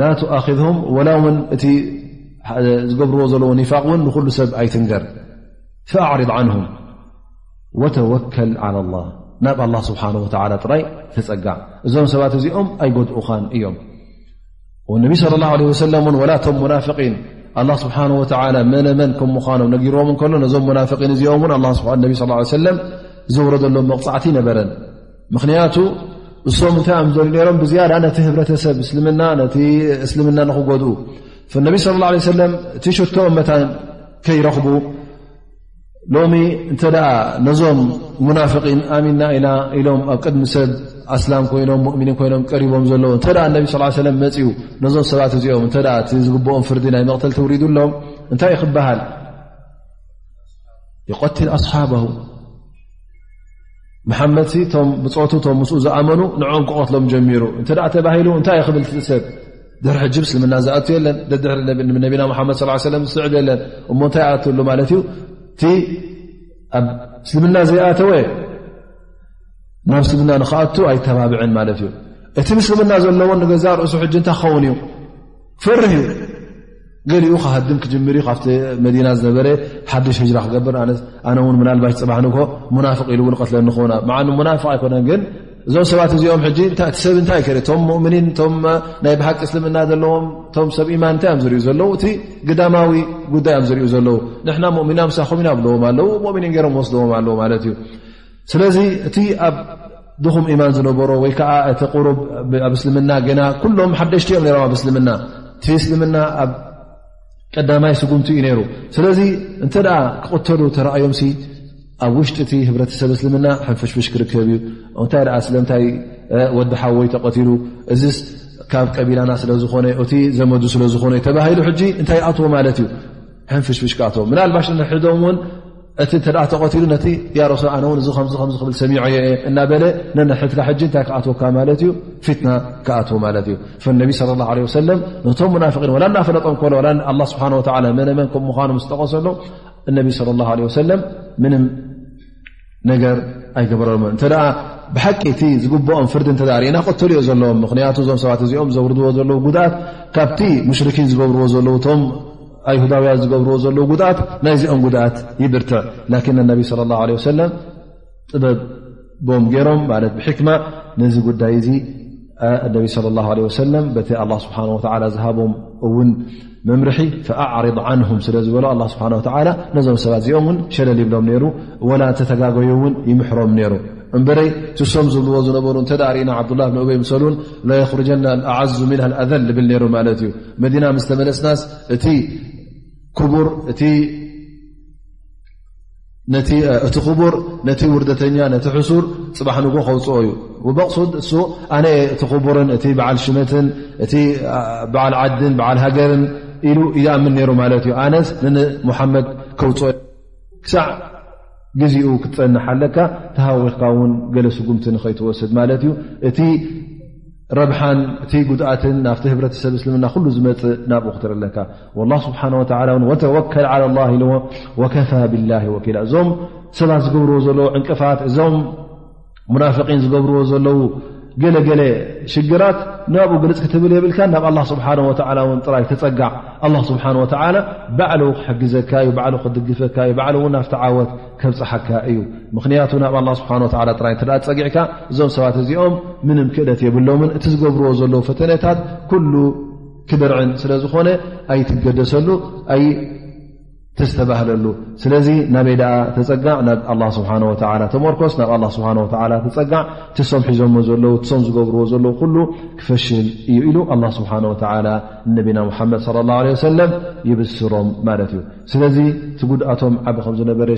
ላትኣክዝም ወላ ውን እቲ ዝገብርዎ ዘለዎ ኒፋቅ ውን ንኩሉ ሰብ ኣይትንገር ፈኣዕርብ ዓንሁም ወተወከል ዓላ ላ ናብ ኣላ ስብሓን ወተላ ጥራይ ተፀጋዕ እዞም ሰባት እዚኦም ኣይጎድኡኻን እዮም ነቢ ስለ ላ ለ ወሰለም ን ወላ ቶም ሙናፍቒን ኣላ ስብሓን ወተላ መነመን ከም ምዃኖም ነጊርዎም እንከሎ ነዞም ሙናፍቒን እዚኦም ን ነቢ ስ ሰለም ዘውረደሎም መቕፃዕቲ ነበረን ምኽንያቱ እሶም እንታይ እዮም ዘሉ ነሮም ብዝያዳ ነቲ ህብረተሰብ እስልምና ነቲ እስልምና ንክጎድኡ ነቢ ስለ ላ ለ ሰለም እቲ ሽቶኦም መታን ከይረኽቡ ሎሚ እንተ ደኣ ነዞም ሙናፍቒን ኣሚንና ኢና ኢሎም ኣብ ቅድሚ ሰብ ኣስላም ኮይኖም ሙእምኒን ኮይኖም ቀሪቦም ዘለዎ እንተ ነቢ ስ ሰለም መፅኡ ነዞም ሰባት እዚኦም እተ እቲ ዝግብኦም ፍርዲ ናይ መቕተል ትውሪዱ ኣሎም እንታይ ክበሃል ይቀትል ኣስሓባሁ መሓመድ ቶም ብፆቱ ቶም ምስኡ ዝኣመኑ ንኦም ክቐትሎም ጀሚሩ እተ ተባሂሉ እንታይ ክብል ትሰብ ድሕሪ ሕጂ ምስልምና ዝኣት የለን ድሪ ነቢና ሓመድ ለ ዝስዕብ የለን እሞ እንታይ ኣትሉ ማለት እዩ እቲ ኣብ ምስልምና ዘይኣተወ ናብ ምስልምና ንክኣቱ ኣይተባብዐን ማለት እዩ እቲ ምስልምና ዘለዎን ንገዛ ርእሱ ሕጂ እንታይ ክኸውን እዩ ፈርህ እዩ ገሊኡ ክሃድም ክጅምር እዩ ካብቲ መዲና ዝነበረ ሓድሽ ህጅራ ክገብር ኣነ ውን ምናልባሽ ፅባሕ ንግሆ ሙናፍቅ ኢሉ ውን ቀትለኒ ክኸውና መዓኑ ሙናፍቅ ኣይኮነን ግን እዞም ሰባት እዚኦም ሕጂ እቲ ሰብ እንታይ ከ እቶም ሙእምኒን እቶም ናይ ብሓቂ እስልምና ዘለዎም እቶም ሰብ ኢማን እንታይ እዮም ዝርዩ ዘለዉ እቲ ግዳማዊ ጉዳይ እዮም ዝርዩ ዘለዉ ንሕና ሙእሚና ምሳኹም ኢና ብለዎም ኣለዉ ሙእምኒን ገይሮም ወስደዎም ኣለዉ ማለት እዩ ስለዚ እቲ ኣብ ድኹም ኢማን ዝነበሮ ወይ ከዓ እቲ ቅሩብ ኣብ እስልምና ገና ኩሎም ሓደሽቲ እዮም ሮም ኣብ እስልምና እቲ እስልምና ኣብ ቀዳማይ ስጉምቲ እዩ ነይሩ ስለዚ እንተ ክቕተሉ ተረእዮም ኣብ ውሽጢ እቲ ህብረተሰብ እስልምና ሕንፍሽፍሽ ክርከብ እዩ እንታይ ኣ ስለምታይ ወዲ ሓወይ ተቐትሉ እዚ ካብ ቀቢላና ስለዝኾነ እቲ ዘመዱ ስለዝኾነ ተባሂሉ ሕጂ እንታይ ይኣትዎ ማለት እዩ ሕንፍሽፍሽ ክኣትዎ ምናልባሽ ሕዶም ውን እቲ እተ ተቐትሉ ነቲ ያሮሰ ኣነ ውን እዚ ከምዚ ከምዚ ክብል ሰሚዖ የ እናበለ ነንሕትካ ሕጂ እንታይ ክኣትወካ ማለት እዩ ፊትና ክኣትዎ ማለት እዩ ነቢ ለ ላ ለ ወሰለም ነቶም ሙናፍቒን ወላ እናፈለጦም ከሎ ላ ስብሓ ላ መነመን ከም ምዃኑ ምስ ጠቐሰሎ እነቢ ለ ላ ለ ወሰለም ምንም ነገር ኣይገበረሎም እንተ ብሓቂ እቲ ዝግብኦም ፍርዲ እተ ርእና ቅትል ዮ ዘለዎም ምክንያቱ እዞም ሰባት እዚኦም ዘውርድዎ ዘለዉ ጉድኣት ካብቲ ሙሽርኪን ዝገብርዎ ዘለዉ ቶም ኣይሁዳውያን ዝገብርዎ ዘለዉ ጉድኣት ናይዚኦም ጉድኣት ይብርትዕ ላኪን ነቢ ስለ ላ ለ ወሰለም ጥበቦም ገይሮም ማለት ብሕክማ ነዚ ጉዳይ እዚ ነቢ ስለ ላ ለ ወሰለም በቲ ኣላ ስብሓን ወላ ዝሃቦም እውን መምርሒ ፈኣዕርض ዓንሁም ስለ ዝበሎ ኣላ ስብሓን ወላ ነዞም ሰባት እዚኦም እውን ሸለል ይብሎም ነይሩ ወላ እተተጋገዩ እውን ይምሕሮም ነይሩ እምበረይ ትሶም ዝብልዎ ዝነበሩ እንተ ርእና ዓብዱላ ብን ኡበይ ምሰሉን ላየኽርጀና ኣዓዙ ምና ኣዘል ዝብል ነይሩ ማለት እዩ መዲና ምስ ተመለስናስ እቲ ክቡር እቲ ክቡር ነቲ ውርደተኛ ነቲ ሕሱር ፅባሕ ንጎ ከውፅኦ እዩ ብመቕሱድ እሱ ኣነ እቲ ክቡርን እቲ በዓል ሽመትን እቲ በዓል ዓድን በዓል ሃገርን ኢሉ ይኣምን ነይሩ ማለት እዩ ኣነስ ንሙሓመድ ከውፅኦ ክሳዕ ግዜኡ ክትፀንሕ ኣለካ ተሃዊኽካ ውን ገለ ስጉምቲ ንኸይትወስድ ማለት እዩ እቲ ረብሓን እቲ ጉድኣትን ናብቲ ህብረተሰብ እስልምና ኩሉ ዝመፅእ ናብኡ ክትር ኣለካ ላ ስብሓን ወላ ን ወተወከል ዓላ ላ ኢልዎ ወከፋ ብላ ወኪላ እዞም ሰባት ዝገብርዎ ዘለዉ ዕንቅፋት እዞም ሙናፍቒን ዝገብርዎ ዘለዉ ገለገለ ሽግራት ናብኡ ግልፅ ክትብል የብልካ ናብ ኣላ ስብሓን ወላ ውን ጥራይ ተፀጋዕ ኣላ ስብሓን ወተላ ባዕሉ ክሕግዘካ እዩ ባዕሉ ክድግፈካ እዩ ባዕሉ እውን ናፍቲ ዓወት ከብፅሓካ እዩ ምኽንያቱ ናብ ኣላ ስብሓን ወላ ጥራይ እተ ፀጊዕካ እዞም ሰባት እዚኦም ምንም ክእለት የብሎምን እቲ ዝገብርዎ ዘለዉ ፈተነታት ኩሉ ክድርዕን ስለ ዝኾነ ኣይትገደሰሉ ተስተባህለሉ ስለዚ ናበይ ደኣ ተፀጋዕ ናብ ኣላ ስብሓን ወተላ ተመርኮስ ናብ ኣላ ስብሓን ወተላ ተፀጋዕ ትሶም ሒዞሞ ዘለዉ ትሶም ዝገብርዎ ዘለዉ ኩሉ ክፈሽል እዩ ኢሉ ኣላ ስብሓን ወተላ ንነቢና ሙሓመድ ለ ላ ለ ወሰለም ይብስሮም ማለት እዩ ስለዚ እቲ ጉድኣቶም ዓብ ከም ዝነበረ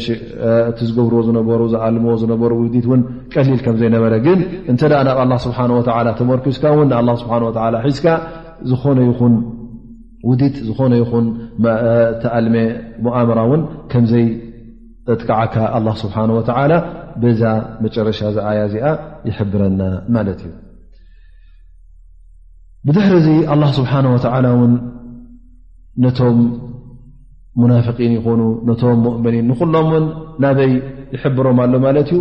እቲ ዝገብርዎ ዝነበሩ ዝኣልምዎ ዝነበሩ ውዲት እውን ቀሊል ከም ዘይነበረ ግን እንተ ናብ ኣላ ስብሓን ወተላ ተመርኪስካ እውን ንኣላ ስብሓን ወተላ ሒዝካ ዝኾነ ይኹን ውዲት ዝኾነ ይኹን ተኣልመ ሞኣምራ እውን ከምዘይጥቃዓካ ኣላ ስብሓን ወተላ በዛ መጨረሻ ዝኣያ እዚኣ ይሕብረና ማለት እዩ ብድሕሪ እዚ ኣላ ስብሓን ወተላ እውን ነቶም ሙናፍቒን ይኹኑ ነቶም ሙእምኒን ንኹሎም እውን ናበይ ይሕብሮም ኣሎ ማለት እዩ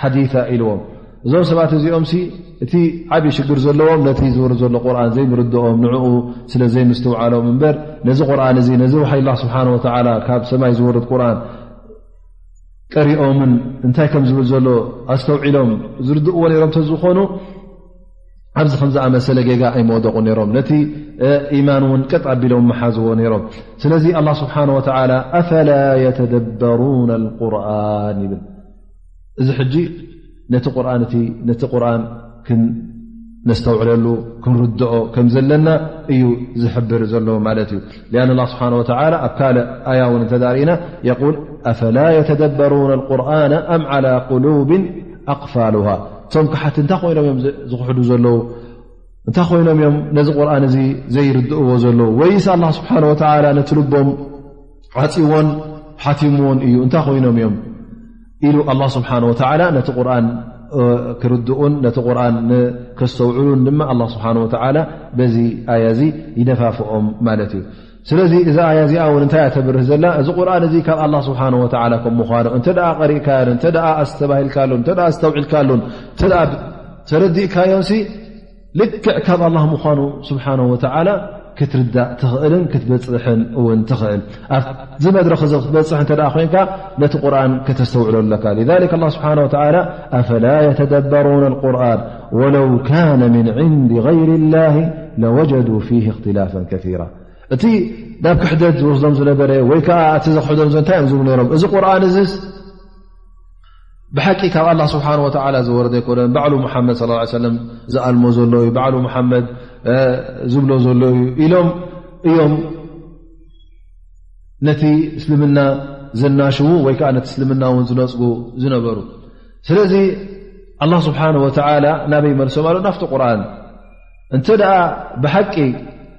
ሓዲታ ኢልዎም እዞም ሰባት እዚኦም እቲ ዓብ ሽግር ዘለዎም ነቲ ዝውር ዘሎ ቁርን ዘይምርድኦም ንኡ ስለ ዘይምስትውዓሎም እበር ነዚ ቁርን እዚ ነዚ ውሓይ ላ ስብሓ ወ ካብ ሰማይ ዝወርድ ቁርን ቀሪኦምን እንታይ ከም ዝብል ዘሎ ኣስተውዒሎም ዝርድእዎ ነሮም ተዝኾኑ ኣብዚ ከምዝኣመሰለ ጌጋ ኣይመወደቑ ነሮም ነቲ ኢማን እውን ቀጥ ኣቢሎም መሓዝዎ ነሮም ስለዚ ኣላ ስብሓን ወተላ ኣፈላ የተደበሩና ቁርን ይብል እዚ ሕጂ ነቲ ቁርን እቲ ነቲ ቁርን ክነስተውዕለሉ ክንርድኦ ከም ዘለና እዩ ዝሕብር ዘሎ ማለት እዩ ን ላ ስብሓ ወ ኣብ ካልእ ኣያ እውን እተርእና የል ኣፈላ የተደበሩን ቁርን ኣም ዓላ ቁሉብ ኣቕፋሉሃ እቶም ክሓቲ እንታይ ኮይኖም እዮም ዝኽሕዱ ዘለዉ እንታይ ኮይኖም እዮም ነዚ ቁርን እዚ ዘይርድእዎ ዘለዉ ወይስ ኣላ ስብሓን ወላ ነቲ ልቦም ዓፅዎን ሓቲምዎን እዩ እንታይ ኮይኖም እዮም ኢሉ ኣላ ስብሓን ወተላ ነቲ ቁርን ክርድኡን ነቲ ቁርን ንከስተውዕሉን ድማ ኣላ ስብሓን ወተላ በዚ ኣያ እዚ ይደፋፍኦም ማለት እዩ ስለዚ እዛ ኣያ እዚኣ እውን እንታይ እያ ተብርህ ዘላ እዚ ቁርን እዚ ካብ ኣላ ስብሓን ወተላ ከም ምኳኑ እንተ ቀሪእካዮን እንተ ኣስተባሂልካሉን እተ ኣስተውዒልካሉን እተ ተረዲእካዮን ልክዕ ካብ ኣላ ምዃኑ ስብሓን ወተዓላ ክትርዳእ ትኽእልን ክትበፅሕን እውን ትኽእል ኣዚ መድረኽ እዚ ክትበፅሕ እተ ኮይንካ ነቲ ቁርን ከተስተውዕሎ ኣለካ ላ ስብሓ ላ ኣፈላ የተደበሩን ቁርን ወለው ካነ ምን ዕንዲ غይር ላ ለወጀዱ ፊ እክትላፈ ከራ እቲ ናብ ክሕደት ዝወስዶም ዝነበረ ወይ ከዓ እቲ ዘክሕዶም ዘንታይ እዮም ዝብሉ ነሮም እዚ ቁርን እዚ ብሓቂ ካብ ኣላ ስብሓን ወተዓላ ዝወረደ ኣይኮነን ባዕሉ ሙሓመድ ስ ሰለም ዝኣልሞ ዘሎ እዩ ባዕሉ ሙሓመድ ዝብሎ ዘሎ እዩ ኢሎም እዮም ነቲ እስልምና ዘናሽዉ ወይ ከዓ ነቲ እስልምና እውን ዝነፅጉ ዝነበሩ ስለዚ ኣላ ስብሓን ወተዓላ ናበይ መልሶም ኣሎ ናፍቲ ቁርን እንተ ደኣ ብሓቂ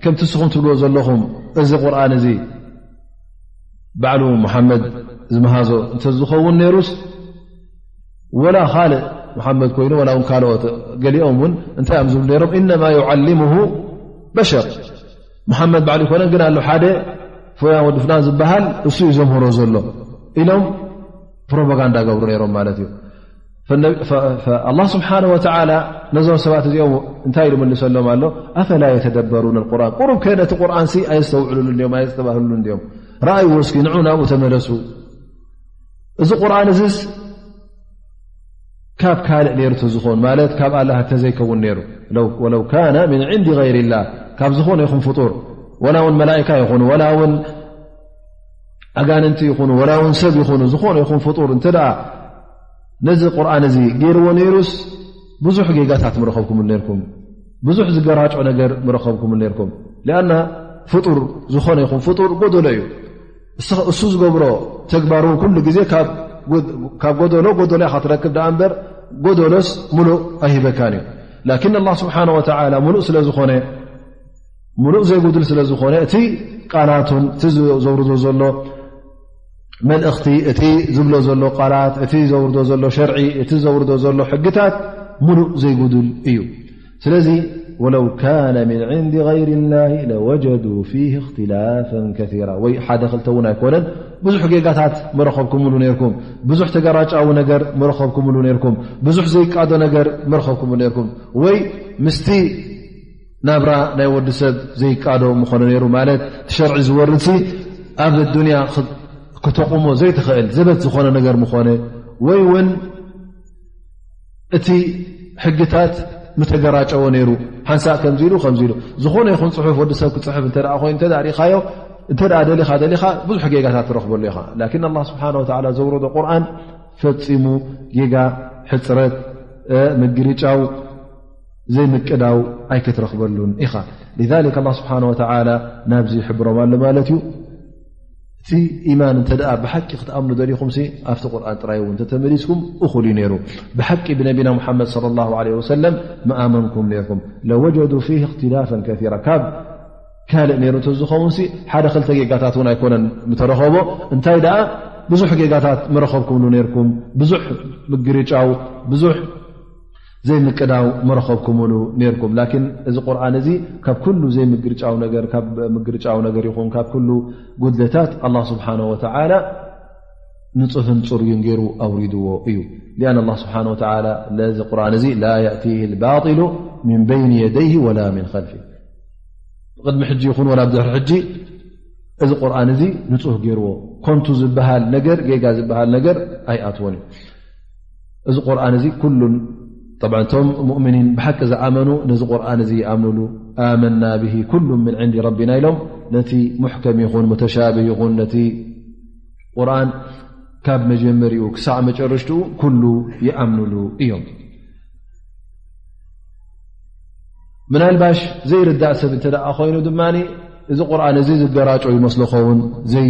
ከምቲ ንስኹም ትብልዎ ዘለኹም እዚ ቁርን እዚ ባዕሉ መሓመድ ዝመሃዞ እንተዝኸውን ነይሩስ ወላ ካልእ መሓመድ ኮይኑ ላ ውን ካልኦት ገሊኦም ውን እንታይ እዮም ዝብሉ ነሮም እነማ ዩዓልሙ በሸር መሓመድ ባዕሉ ይኮነን ግን ኣሎ ሓደ ፍያን ወዲ ፍላን ዝበሃል እሱ እዩ ዘምህሮ ዘሎ ኢሎም ፕሮፓጋንዳ ገብሩ ነይሮም ማለት እዩ ኣላ ስብሓን ወላ ነዞም ሰባት እዚኦም እንታይ ዝምልሰሎም ኣሎ ኣፈላ የተደበሩ ቁርን ቁሩብ ከ ነቲ ቁርን ኣየስተውዕሉሉ እም ኣየዝተባህሉሉ እም ርኣይ ወስኪ ንዑ ናብኡ ተመለሱ እዚ ቁርን እዚስ ካብ ካልእ ነይሩ ዝኾን ማለት ካብ ኣላ ተዘይከውን ነይሩ ወለው ካነ ምን ዕንዲ غይር ላ ካብ ዝኾነ ይኹም ፍጡር ወላ ውን መላእካ ይኹኑ ወላ ውን ኣጋንንቲ ይኹኑ ወላ ውን ሰብ ይኹኑ ዝኾነ ይኹም ፍጡር እተ ነዚ ቁርን እዚ ገይርዎ ነይሩስ ብዙሕ ጌጋታት ምረኸብኩም ነርኩም ብዙሕ ዝገራጮ ነገር ምረኸብኩም ነርኩም ኣና ፍጡር ዝኾነ ይኹም ፍጡር ጎደሎ እዩ እሱ ዝገብሮ ተግባር ውን ኩሉ ግዜ ካብ ጎደሎ ጎደሎ ካ ትረክብ ዳኣ እምበር ጎደሎስ ሙሉእ ኣይሂበካን እዩ ላኪን ኣላ ስብሓን ወተላ ሙሉእ ስለ ዝኾነ ሙሉእ ዘይጉድል ስለ ዝኾነ እቲ ቃላቱን እቲ ዘውርዶ ዘሎ መልእኽቲ እቲ ዝብሎ ዘሎ ቃላት እቲ ዘውርዶ ዘሎ ሸርዒ እቲ ዘውርዶ ዘሎ ሕግታት ሙሉእ ዘይጉዱል እዩ ስለዚ ወለው ካነ ምን ዕንዲ غይር ላ ለወጀዱ ፊ እክትላፈ ከራ ወይ ሓደ ክልተ እውን ኣይኮነን ብዙሕ ጌጋታት መረኸብኩምሉ ነርኩም ብዙሕ ተገራጫዊ ነገር መረኸብኩምሉ ነርኩም ብዙሕ ዘይቃዶ ነገር መረኸብኩምሉ ነርኩም ወይ ምስ ናብራ ናይ ወዲ ሰብ ዘይቃዶ ምኾነ ነይሩ ማለት እቲ ሸርዒ ዝወርድሲ ኣብ ኣዱንያ ክተቑሞ ዘይትኽእል ዘበት ዝኾነ ነገር ምኾነ ወይ እውን እቲ ሕግታት ምተገራጨዎ ነይሩ ሓንሳእ ከምዚ ኢሉ ከምዚ ኢሉ ዝኾነ ይኹን ፅሑፍ ወዲ ሰብ ክፅሕፍ እተ ኮይኑ እተ ርኢኻዮ እንተ ደሊኻ ደሊኻ ብዙሕ ጌጋታት ትረኽበሉ ኢኻ ላኪን ኣላ ስብሓን ወላ ዘውረዶ ቁርን ፈፂሙ ጌጋ ሕፅረት ምግርጫው ዘይምቅዳው ኣይክትረክበሉን ኢኻ ذ ه ስብሓ ናብዚ ሕብሮም ኣሎ ማለት እዩ እቲ ኢማን እተ ብሓቂ ክትኣምኑ ደሊኹም ኣብቲ ቁርን ጥራይ ውን ተተመሊስኩም እኹል እዩ ነይሩ ብሓቂ ብነቢና ሓመድ ص ه ወሰለም መኣመንኩም ነርኩም ለወጀዱ ፊ እክትላፈ ከራ ካብ ካልእ ነሩ እተዝኸውን ሓደ ክልተ ጌጋታት ን ኣይኮነን ተረኸቦ እንታይ ደኣ ብዙሕ ጌጋታት መረኸብኩምሉ ነርኩም ብዙሕ ምግርጫው ብዙ ዘይምቅዳው መረኸብኩምሉ ነርኩም ላኪን እዚ ቁርን እዚ ካብ ኩሉ ዘይምግርጫው ነገር ካብ ምግርጫው ነገር ይኹን ካብ ኩሉ ጉድለታት ኣላ ስብሓን ወተላ ንፁህን ፅሩይን ገይሩ ኣውሪድዎ እዩ ሊኣን ኣላ ስብሓን ወተላ ለዚ ቁርን እዚ ላ የእቲ ልባጢሉ ምን በይን የደይህ ወላ ምን ኸልፊ ብቅድሚ ሕጂ ይኹን ወላ ብድሕሪ ሕጂ እዚ ቁርን እዚ ንፁህ ገይርዎ ኮንቱ ዝበሃል ነገር ጌጋ ዝበሃል ነገር ኣይኣትዎን እዩ እዚ ቁርን እዚ ኩሉ እቶም ሙእምኒን ብሓቂ ዝኣመኑ ነዚ ቁርን እዚ ይኣምኑሉ ኣመና ብ ኩሉ ምን ዕንዲ ረቢና ኢሎም ነቲ ሙሕከም ይኹን ሙተሻብ ይኹን ነቲ ቁርን ካብ መጀመሪኡ ክሳዕ መጨረሽትኡ ኩሉ ይኣምኑሉ እዮም ምናልባሽ ዘይርዳእ ሰብ እንተ ደኣ ኮይኑ ድማ እዚ ቁርን እዚ ዝገራጮ ይመስልኸውን ዘይ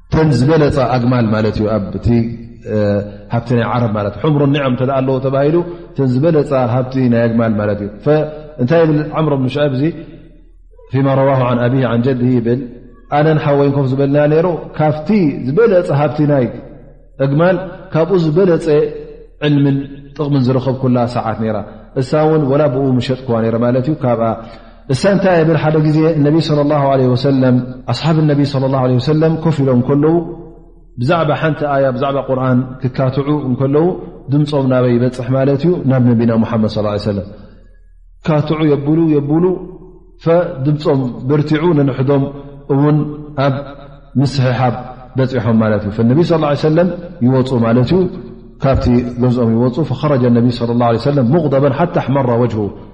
ተን ዝበለፃ ኣግማል ማለት እዩ ኣብቲ ሃብቲ ናይ ዓረብ ማለት ዩ ምሮ ኒዕም እተ ኣለዎ ተባሂሉ ተን ዝበለፃ ሃብቲ ናይ ኣግማል ማለት እዩ እንታይ ብል ዓምሮ ብንሻዕብ እዙ ፊማ ረዋሁ ን ኣብ ን ጀዲ ይብል ኣነን ሓወይን ኮፍ ዝበልና ነይሩ ካብቲ ዝበለፀ ሃብቲ ናይ እግማል ካብኡ ዝበለፀ ዕልምን ጥቕምን ዝረከብኩላ ሰዓት ነይራ እሳ እውን ወላ ብኡ ምሸጥክዋ ነረ ማለት እዩ ካብኣ እሳ እንታይ የብል ሓደ ግዜ እነቢ ለ ላ ለ ወሰለም ኣስሓብ ነቢ ለ ላ ለ ወሰለም ኮፍ ኢሎም እንከለዉ ብዛዕባ ሓንቲ ኣያ ብዛዕባ ቁርን ክካትዑ እንከለዉ ድምፆም ናበይ ይበፅሕ ማለት እዩ ናብ ነቢና ሙሓመድ ስ ሰለም ካትዑ የብሉ የብሉ ፈድምፆም ብርቲዑ ንንሕዶም እውን ኣብ ምስሕሓብ በፂሖም ማለት እዩ ነቢ ስ ሰለም ይወፁ ማለት እዩ ካብቲ ገዝኦም ይወፁ ፈኸረጀ ነቢ ለ ላ ሰለም ሙቕደበን ሓታ ኣሕመራ ወጅሁ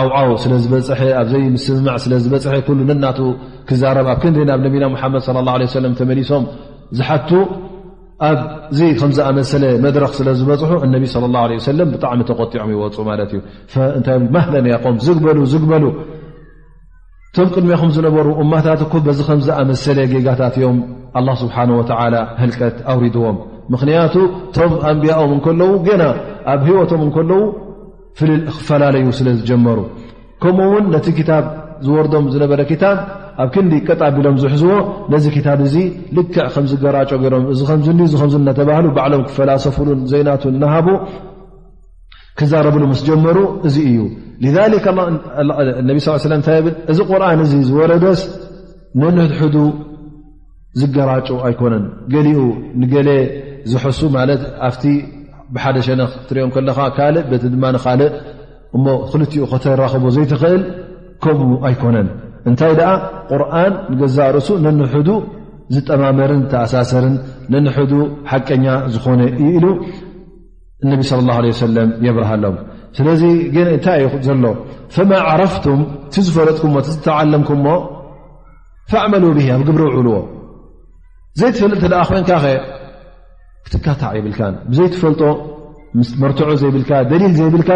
ዓውዓው ስለ ዝበፅሐ ኣብዘይ ምስምማዕ ስለ ዝበፅሐ ኩሉ ነናቱ ክዛረብ ኣብ ክንዲ ናብ ነቢና ሙሓመድ ለ ላ ለ ሰለም ተመሊሶም ዝሓቱ ኣብዚ ከም ዝኣመሰለ መድረኽ ስለ ዝበፅሑ እነቢ ስለ ላ ለ ሰለም ብጣዕሚ ተቆጢዖም ይወፁ ማለት እዩ እንታይ ማህለን ያቆም ዝግበሉ ዝግበሉ እቶም ቅድሜኹም ዝነበሩ እማታት እኮ በዚ ከም ዝኣመሰለ ጌጋታት እዮም ኣላ ስብሓን ወተላ ህልቀት ኣውሪድዎም ምኽንያቱ እቶም ኣንቢያኦም እንከለዉ ገና ኣብ ህይወቶም እንከለዉ ክፈላለዩ ስለ ዝጀመሩ ከምኡ ውን ነቲ ክታብ ዝወርዶም ዝነበረ ክታብ ኣብ ክንዲ ቀጥ ኣቢሎም ዝሕዝዎ ነዚ ክታብ እዚ ልክዕ ከም ዝገራጮ ገሮም እዚ ከምዚ እዚ ከምዚ እናተባህሉ ባዕሎም ክፈላሰፍሉን ዘይናቱ እናሃቡ ክዛረብሉ ምስ ጀመሩ እዚ እዩ ነቢ ስ ታይ ብል እዚ ቁርን እዚ ዝወረደስ ንንሕድሕዱ ዝገራጩ ኣይኮነን ገሊኡ ንገሌ ዝሕሱ ማለት ኣብቲ ብሓደ ሸነኽ ትሪኦም ከለኻ ካልእ በቲ ድማ ንካልእ እሞ ክልቲኡ ከተራኽቦ ዘይትኽእል ከምኡ ኣይኮነን እንታይ ደኣ ቁርን ንገዛእ ርእሱ ነንሕዱ ዝጠማመርን ተኣሳሰርን ነንሕዱ ሓቀኛ ዝኾነ እዩ ኢሉ እነቢ ስለ ላ ለ ሰለም የብርሃሎም ስለዚ ግን እንታይ እዩ ዘሎ ፈማ ዓረፍቱም እቲ ዝፈለጥኩምዎ እቲ ዝተዓለምኩምዎ ፈዕመሉ ብ ኣብ ግብሪ ውዕልዎ ዘይትፈልጥ እተ ኮይንካ ኸ ክትካታዕ ይብልካ ብዘይትፈልጦ ምስ መርትዖ ዘይብልካ ደሊል ዘይብልካ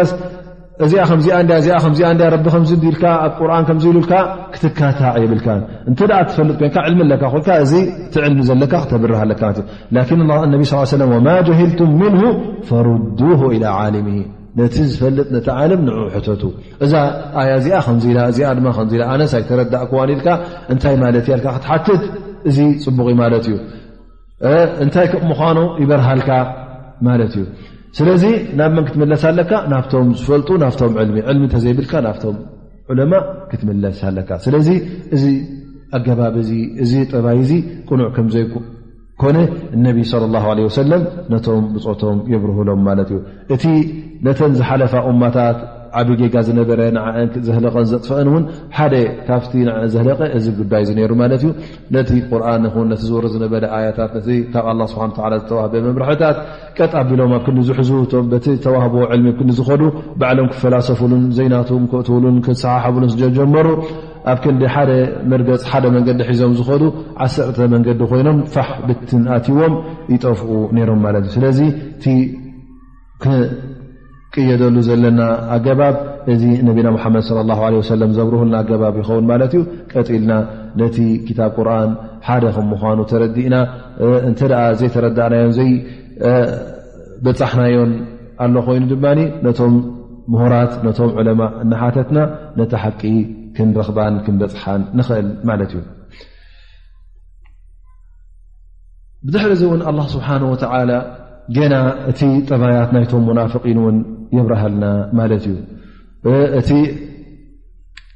እዚኣ ከምዚኣ እ እዚኣ ከምዚ እ ረቢ ከምዚ ቢልካ ኣብ ቁርን ከምዚ ኢሉልካ ክትካታዕ ይብልካ እንተ ትፈልጥ ኮይንካ ዕልሚ ኣለካ ኮይንካ እዚ እቲ ዕልሚ ዘለካ ክተብርሃ ኣለካ ላኪን ነቢ ስ ሰለ ወማ ጀሂልቱም ምንሁ ፈርዱሁ ኢላ ዓሊም ነቲ ዝፈልጥ ነቲ ዓለም ንዑ ሕተቱ እዛ ኣያ እዚኣ ከምዚ ኢላ እዚኣ ድማ ከምዚ ኢላ ኣነስ ኣይተረዳእክዋን ኢልካ እንታይ ማለት እያ ኢልካ ክትሓትት እዚ ፅቡቕ ዩ ማለት እዩ እንታይ ከም ምዃኑ ይበርሃልካ ማለት እዩ ስለዚ ናብ መን ክትምለስ ኣለካ ናብቶም ዝፈልጡ ናብቶም ዕልሚ ዕልሚ እንተዘይብልካ ናብቶም ዑለማ ክትምለስ ኣለካ ስለዚ እዚ ኣገባብ እዚ እዚ ጠባይ እዚ ቅኑዕ ከምዘይኩ ኮነ እነቢ صለ ላه ለ ወሰለም ነቶም ብፆቶም የብርህሎም ማለት እዩ እቲ ነተን ዝሓለፋ እማታት ዓብ ጌጋ ዝነበረ ንዓን ዘህለቐን ዘጥፍአን እውን ሓደ ካብቲ ን ዘህለቀ እዚ ጉዳይ እ ነይሩ ማለት እዩ ነቲ ቁርን ኹን ነቲ ዝወር ዝነበረ ኣያታት ነቲ ካብ ኣላ ስብሓን ላ ዝተዋህበ መምርሕታት ቀጥ ኣቢሎም ኣብ ክንዲ ዝሕዙ እቶም በቲ ዝተዋህቦዎ ዕልሚ ብ ክንዲ ዝኸዱ ባዕሎም ክፈላሰፍሉን ዘይናትም ክእትውሉን ክሰሓሓብሉን ስጀጀመሩ ኣብ ክንዲ ሓደ መርገፅ ሓደ መንገዲ ሒዞም ዝኸዱ ዓሰርተ መንገዲ ኮይኖም ፋሕ ብትን ኣትዎም ይጠፍኡ ነይሮም ማለት እዩ ስለዚ እቲ ክንቅየደሉ ዘለና ኣገባብ እዚ ነቢና ሙሓመድ ለ ላ ለ ወሰለም ዘብርህልና ኣገባብ ይኸውን ማለት እዩ ቀጢልና ነቲ ክታብ ቁርን ሓደ ከም ምኳኑ ተረዲእና እንተ ዘይተረዳእናዮን ዘይበፃሕናዮን ኣሎ ኮይኑ ድማ ነቶም ምሁራት ነቶም ዕለማ እናሓተትና ነቲ ሓቂ ክንረኽባን ክንበፅሓን ንኽእል ማለት እዩ ብድሕሪ እዚ እውን ኣላ ስብሓን ወተላ ገና እቲ ጠባያት ናይቶም ሙናፍቒን እውን የብረሃልና ማለት እዩ እቲ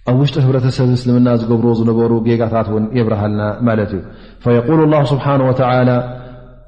ኣብ ውሽጢ ህብረተሰብ እስልምና ዝገብርዎ ዝነበሩ ጌጋታት እውን የብረሃልና ማለት እዩ ፈየቁል ላ ስብሓን ወተላ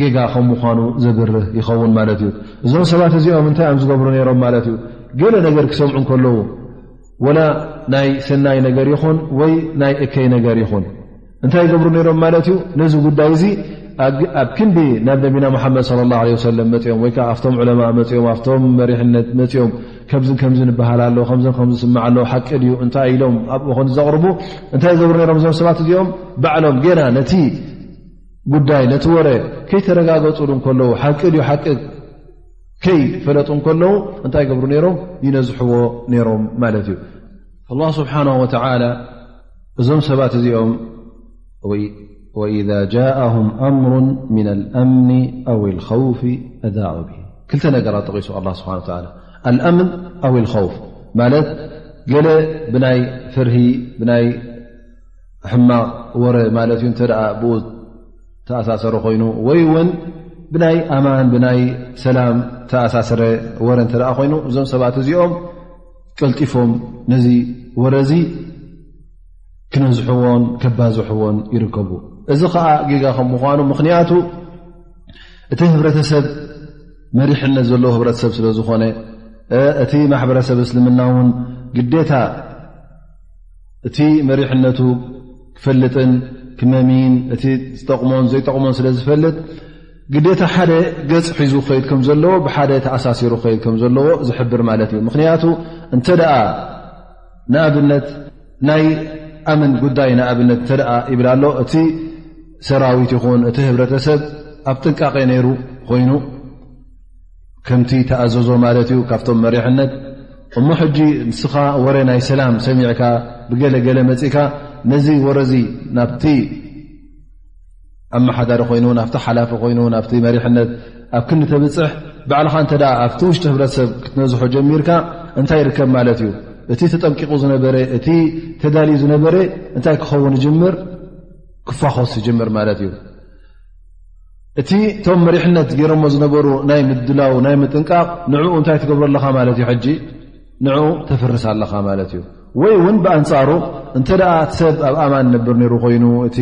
ጌጋ ከም ምኳኑ ዘብርህ ይኸውን ማለት እዩ እዞም ሰባት እዚኦም እንታይ እዮም ዝገብሩ ነይሮም ማለት እዩ ገለ ነገር ክሰምዑ ከለዉ ወላ ናይ ሰናይ ነገር ይኹን ወይ ናይ እከይ ነገር ይኹን እንታይ ይገብሩ ነይሮም ማለት እዩ ነዚ ጉዳይ እዚ ኣብ ክንዲ ናብ ነቢና ሙሓመድ ለ ላ ለ ሰለም መፅኦም ወይከዓ ኣብቶም ዕለማ መፅኦም ኣብቶም መሪሕነት መፅኦም ከምዚ ከምዚ ንበሃል ኣሎ ከምዚ ከምዚ ስማዕ ኣሎ ሓቂ ድዩ እንታይ ኢሎም ኣብኡ ከ ዘቕርቡ እንታይ ዝገብሩ ነሮም እዞም ሰባት እዚኦም ባዕሎም ገና ነቲ ጉዳይ ነቲ ወረ ከይተረጋገፁሉ እንከለዉ ሓቂ ድዩ ሓቂ ከይፈለጡ እንከለዉ እንታይ ገብሩ ነይሮም ይነዝሕዎ ነይሮም ማለት እዩ ኣላ ስብሓን ወተላ እዞም ሰባት እዚኦም ወኢዛ ጃእም ኣምሩ ምና ልኣምኒ ኣው ልከውፍ ኣዛዑ ብ ክልተ ነገራት ጠቂሱ ኣላ ስብሓን ላ ኣልኣምን ኣው ልከውፍ ማለት ገለ ብናይ ፍርሂ ብናይ ሕማቕ ወረ ማለት እዩ እንተ ብኡ ተኣሳሰረ ኮይኑ ወይ እውን ብናይ ኣማን ብናይ ሰላም ተኣሳሰረ ወረ እተ ኮይኑ እዞም ሰባት እዚኦም ቀልጢፎም ነዚ ወረ እዚ ክነዝሕዎን ከባዝሕዎን ይርከቡ እዚ ከዓ ጌጋ ከም ምኳኑ ምክንያቱ እቲ ህብረተሰብ መሪሕነት ዘለዎ ህብረተሰብ ስለ ዝኾነ እቲ ማሕበረሰብ እስልምና እውን ግዴታ እቲ መሪሕነቱ ክፈልጥን ክመምይን እቲ ዝጠቕሞን ዘይጠቕሞን ስለ ዝፈልጥ ግዴታ ሓደ ገፅ ሒዙ ክኸይድ ከም ዘለዎ ብሓደ ተኣሳሲሩ ክኸይድ ከም ዘለዎ ዝሕብር ማለት እዩ ምክንያቱ እንተ ንኣብነት ናይ ኣምን ጉዳይ ንኣብነት እተ ይብል ኣሎ እቲ ሰራዊት ይኹን እቲ ህብረተሰብ ኣብ ጥንቃቄ ነይሩ ኮይኑ ከምቲ ተኣዘዞ ማለት እዩ ካብቶም መሪሕነት እሞ ሕጂ ንስኻ ወረ ናይ ሰላም ሰሚዕካ ብገለገለ መፅእካ ነዚ ወረዚ ናብቲ ኣመሓዳሪ ኮይኑ ናብቲ ሓላፊ ኮይኑ ናብቲ መሪሕነት ኣብ ክንዲ ተብፅሕ ባዕልኻ እንተ ኣብቲ ውሽጢ ህብረተሰብ ክትነዝሖ ጀሚርካ እንታይ ይርከብ ማለት እዩ እቲ ተጠንቂቑ ዝነበረ እቲ ተዳልዩ ዝነበረ እንታይ ክኸውን ይጅምር ክፋኾስ ይጅምር ማለት እዩ እቲ እቶም መሪሕነት ገይሮሞ ዝነበሩ ናይ ምድላው ናይ ምጥንቃቕ ንዕኡ እንታይ ትገብረለኻ ማለት እዩ ሕጂ ንዑ ተፍርስ ኣለኻ ማለት እዩ ወይ እውን ብኣንፃሩ እንተ እቲ ሰብ ኣብ ኣማን ነብር ነይሩ ኮይኑ እቲ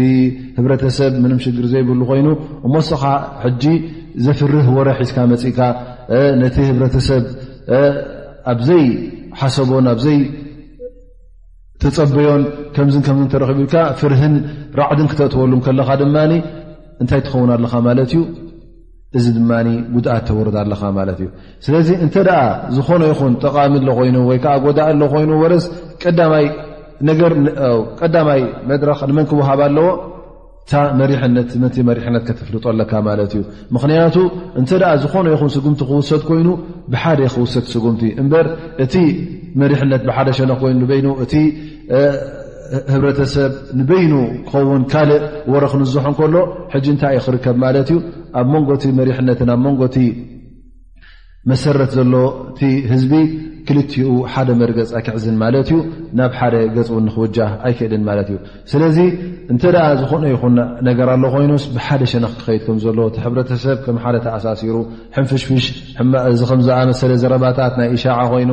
ህብረተሰብ ምንም ሽግር ዘይብሉ ኮይኑ እሞሶኻ ሕጂ ዘፍርህ ወረ ሒዝካ መፅእካ ነቲ ህብረተሰብ ኣብዘይ ሓሰቦን ኣብዘይ ተፀበዮን ከምዝ ከም ተረኪብልካ ፍርህን ራዕድን ክተእትወሉ ከለኻ ድማ እንታይ ትኸውን ኣለኻ ማለት እዩ እዚ ድማ ጉድኣት ተወርድ ኣለኻ ማለት እዩ ስለዚ እንተ ዝኾነ ይኹን ጠቓሚ ኣሎ ኮይኑ ወይ ከዓ ጎዳእ ኣሎ ኮይኑ ወረስ ቀዳማይ መድረኽ ንመን ክወሃብ ኣለዎ እታ መሪሕነት መቲ መሪሕነት ከትፍልጦ ኣለካ ማለት እዩ ምኽንያቱ እንተ ዝኾነ ይኹን ስጉምቲ ክውሰድ ኮይኑ ብሓደ ክውሰድ ስጉምቲ እምበር እቲ መሪሕነት ብሓደ ሸነ ኮይኑ በይኑ እቲ ህብረተሰብ ንበይኑ ክኸውን ካልእ ወረ ክንዝሖ ከሎ ሕጂ እንታይ እዩ ክርከብ ማለት እዩ ኣብ መንጎቲ መሪሕነትን ኣብ መንጎቲ መሰረት ዘሎ እቲ ህዝቢ ክልትኡ ሓደ መርገፅ ኣይክዕዝን ማለት እዩ ናብ ሓደ ገፅ እውን ንክውጃህ ኣይክእልን ማለት እዩ ስለዚ እንተ ዝኾነ ይኹን ነገር ኣሎ ኮይኑስ ብሓደ ሸነክ ክኸይድ ከም ዘሎ እቲ ሕብረተሰብ ከም ሓደ ተኣሳሲሩ ሕንፍሽፍሽ እዚ ከምዝኣመሰለ ዘረባታት ናይ እሻዓ ኮይኑ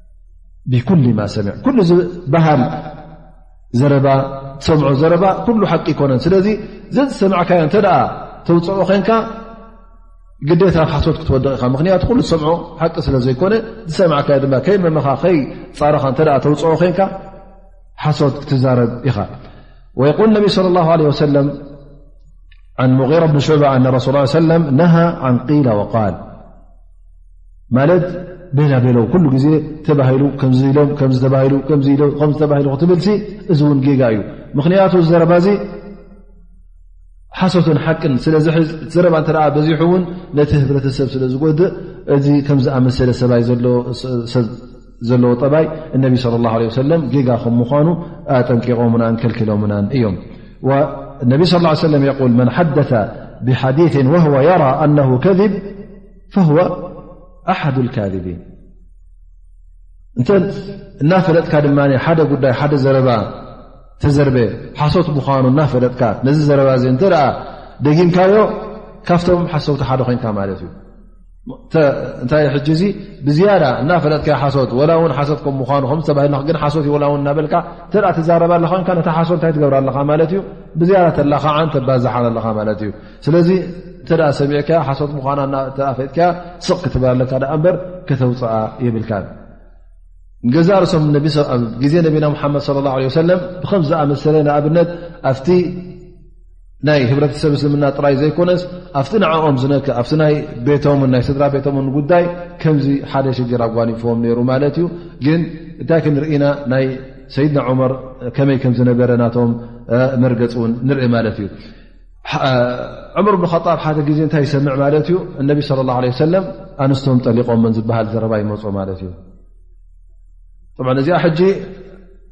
ብኩል ማ ሰምዕ ኩሉ ዝበሃል ዘረባ ትሰምዖ ዘረባ ኩሉ ሓቂ ይኮነን ስለዚ ዘዝሰማዕካዮ እንተ ተውፅዖ ኮንካ ግዴታ ብ ሓሶት ክትወድቕ ኢኻ ምክንያቱ ኩሉ ዝሰምዖ ሓቂ ስለ ዘይኮነ ዝሰማዕካዮ ድማ ከይ መመኻ ከይ ፃረኻ እተ ተውፅዖ ኮንካ ሓሶት ክትዛረብ ኢኻ ወየቁል ነቢ ለ ላ ለ ወሰለም ን ሙغራ ብን ሽዑባ ን ረሱል ሰለም ነሃ ን ቂላ ወቃል ማለት ቤላ ቤሎ ኩሉ ግዜ ተባሂሉ ከምዚ ኢሎም ከምዚ ተባሂሉ ከምዚ ኢሎ ከምዚ ተባሂሉ ክትብልሲ እዚ እውን ጌጋ እዩ ምኽንያቱ ዘረባ እዚ ሓሶትን ሓቅን ስለዝሕዝ እቲ ዘረባ እተ በዚሑ እውን ነቲ ህብረተሰብ ስለ ዝጎድእ እዚ ከምዝኣመሰለ ሰብይ ዘለዎ ጠባይ እነቢ ስለ ላ ለ ሰለም ጌጋ ከም ምኳኑ ኣጠንቂቖምናን ከልኪሎምናን እዮም ነቢ ስ ሰለም የል መን ሓደተ ብሓዲን ወህወ የራ ኣነሁ ከብ ፈህወ ኣሓዱ ልካዚቢን እንተ እናፈለጥካ ድማ ሓደ ጉዳይ ሓደ ዘረባ ተዘርበ ሓሶት ምዃኑ እናፈለጥካ ነዚ ዘረባ እዚ እንተ ደጊምካዮ ካብቶም ሓሰውቲ ሓደ ኮንካ ማለት እዩ እንታይ ሕጂ እዚ ብዝያዳ እናፈለጥካ ሓሶት ወላ እውን ሓሶት ከም ምኳኑ ከም ዝተባሂሉ ግን ሓሶት ዩ ወላውን እናበልካ እተ ትዛረባ ኣለኻንካ ነታ ሓሶት እንታይ ትገብር ኣለኻ ማለት እዩ ብዝያዳ ተላኻዓን ተባዝሓን ኣለኻ ማለት እዩ ስለዚ እተ ሰሚዕካ ሓሶት ምኳና ፈጥካ ስቕ ክትብል ኣለካ ኣ እበር ከተውፅኣ የብልካ ገዛ ርእሶም ግዜ ነቢና ሓመድ صለ ه ለ ሰለም ብከም ዝኣመሰለ ንኣብነት ኣብቲ ናይ ህብረተሰብ እስልምና ጥራይ ዘይኮነስ ኣብቲ ንኦም ዝነ ኣብቲ ናይ ቤቶም ናይ ስድራ ቤቶምን ጉዳይ ከምዚ ሓደ ሽግር ኣጓኒፎዎም ነይሩ ማለት እዩ ግን እንታይ ክንርኢና ናይ ሰይድና ዑመር ከመይ ከም ዝነበረ ናቶም መርገፂ ውን ንርኢ ማለት እዩ ዑምር ብን ጣብ ሓደ ግዜ እንታይ ይሰምዕ ማለት እዩ እነቢ ለ ላ ለ ሰለም ኣንስቶም ጠሊቆምን ዝበሃል ዘረባ ይመፁ ማለት እዩ እዚኣ ሕጂ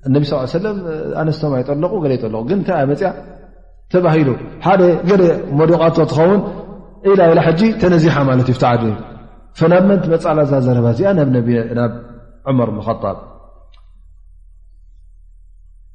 እነቢ ስ ሰለም ኣንስቶም ኣይጠለቁ ገለ ይጠለቁ ግን እንታይ ኣ መፅያ ተባሂሉ ሓደ ገለ ሞዲቃቶ ትኸውን ኢላ ኢላ ሕጂ ተነዚሓ ማለት እዩ ፍትዓድ ፈናብ መን ትመፅዕላ እዛ ዘረባ እዚኣ ናብ ዑመር ብን ጣብ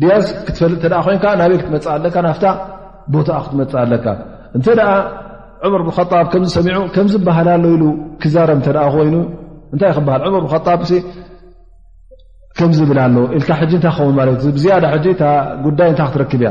ድያስ ክትፈልጥ እተ ኮይንካ ናበይ ክትመፅእ ኣለካ ናፍታ ቦታኣ ክትመፅእ ኣለካ እንተ ዑምር ብን ጣብ ከምዚ ሰሚዑ ከምዚ በሃል ኣሎ ኢሉ ክዛረብ እተ ኮይኑ እንታይ ክበሃል ዑምር ብን ጣብ ከምዚ ብል ኣሎ ኢልካ ሕጂ እንታይ ክኸውን ማለት እዩ ብዝያዳ ሕጂ እታ ጉዳይ እንታይ ክትረክብ እያ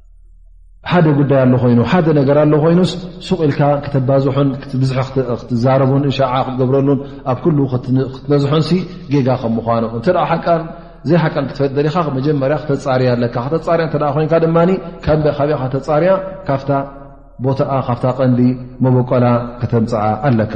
ሓደ ጉዳይ ኣሎ ኮይኑ ሓደ ነገር ኣሎ ኮይኑስ ሱቕ ኢልካ ክተባዝሑን ክትብዝሐ ክትዛረቡን እሻዓ ክትገብረሉን ኣብ ኩሉ ክትነዝሖን ጌጋ ከም ምኳኑ እተ ሓን ዘይሓን ክትፈጥ ደኻ መጀመርያ ክተፃርያ ኣለካ ክተፃርያ እተ ኮይንካ ድማ ካበኻ ተፃርያ ካብታ ቦታኣ ካብታ ቀንዲ መበቆላ ከተምፅኣ ኣለካ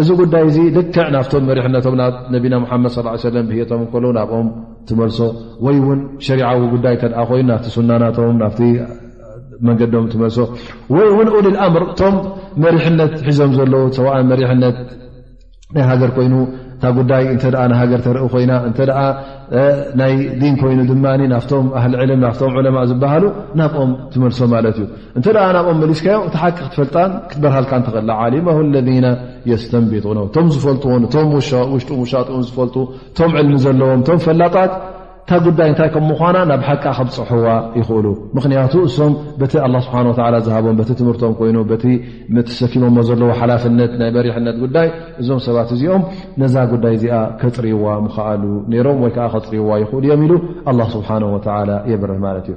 እዚ ጉዳይ እዚ ልክዕ ናብቶም መሪሕነቶም ናብ ነቢና ሓመድ ص ሰለ ብህየቶም ከሎ ናብኦም ትመልሶ ወይ እውን ሸሪዓዊ ጉዳይ ተ ኮይኑ ናብቲ ሱናናቶም ናብቲ መንገዶም ትመልሶ ወይ እውን ኡሊ ኣምር እቶም መሪሕነት ሒዞም ዘለዉ ሰዋእ መሪሕነት ናይ ሃገር ኮይኑ እታ ጉዳይ እተ ንሃገር ተርኢ ኮይና እተ ናይ ዲን ኮይኑ ድማ ናፍቶም ኣህሊ ዕልም ናፍቶም ዑለማ ዝበሃሉ ናብኦም ትመልሶ ማለት እዩ እንተ ናብኦም መሊስካዮ እቲ ሓቂ ክትፈልጣን ክትበርሃልካ ተኽእላ ዓሊማሁ ለذነ የስተንቢጡነ እቶም ዝፈልጡዎን እቶም ውሽጡ ውሻጥኡን ዝፈልጡ እቶም ዕልሚ ዘለዎም እቶም ፈላጣት እታ ጉዳይ እንታይ ከም ምዃና ናብ ሓቂ ከብፅሑዋ ይኽእሉ ምኽንያቱ እሶም በቲ ኣላ ስብሓን ወላ ዝሃቦም በቲ ትምህርቶም ኮይኑ በቲ ተሰኪሞሞ ዘለዎ ሓላፍነት ናይ መሪሕነት ጉዳይ እዞም ሰባት እዚኦም ነዛ ጉዳይ እዚኣ ከፅርይዋ ምኽኣሉ ነይሮም ወይ ከዓ ከፅርይዋ ይኽእሉ እዮም ኢሉ ኣላ ስብሓን ወላ የብርህ ማለት እዩ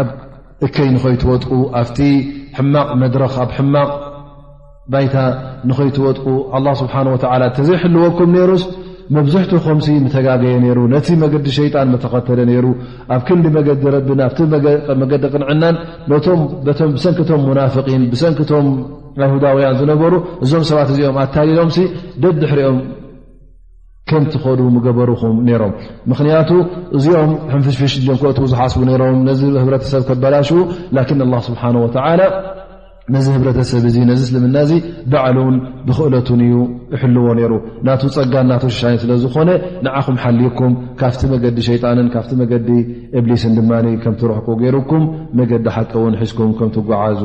ኣብ እከይ ንኸይትወጥቁ ኣብቲ ሕማቕ መድረኽ ኣብ ሕማቕ ባይታ ንኸይትወጥቁ ኣላ ስብሓን ወተላ እተዘይሕልወኩም ነይሩስ መብዝሕቲ ከምሲ ምተጋገየ ነይሩ ነቲ መገዲ ሸይጣን ምተኸተለ ነይሩ ኣብ ክንዲ መገዲ ረብን ኣብቲ መገዲ ቅንዕናን ነቶም በቶም ብሰንኪቶም ሙናፍቒን ብሰንኪቶም ኣይሁዳውያን ዝነበሩ እዞም ሰባት እዚኦም ኣታሊሎምሲ ደድሕሪኦም ከም ትኸዱ ምገበርኹም ነይሮም ምኽንያቱ እዚኦም ሕንፍሽፍሽ ም ክእት ዝሓስቡ ነይሮም ነዚ ህብረተሰብ ከበላሽ ላኪን ላ ስብሓን ወተላ ነዚ ህብረተሰብ እዚ ነዚ እስልምና እዚ ባዕሉን ብክእለቱን እዩ እሕልዎ ነይሩ ናቱ ፀጋን ናቱ ሽሻይን ስለ ዝኾነ ንዓኹም ሓልይኩም ካብቲ መገዲ ሸይጣንን ካብቲ መገዲ እብሊስን ድማ ከምትረሕቁ ገይሩኩም መገዲ ሓቂ እውን ሒዝኩም ከም ትጓዓዙ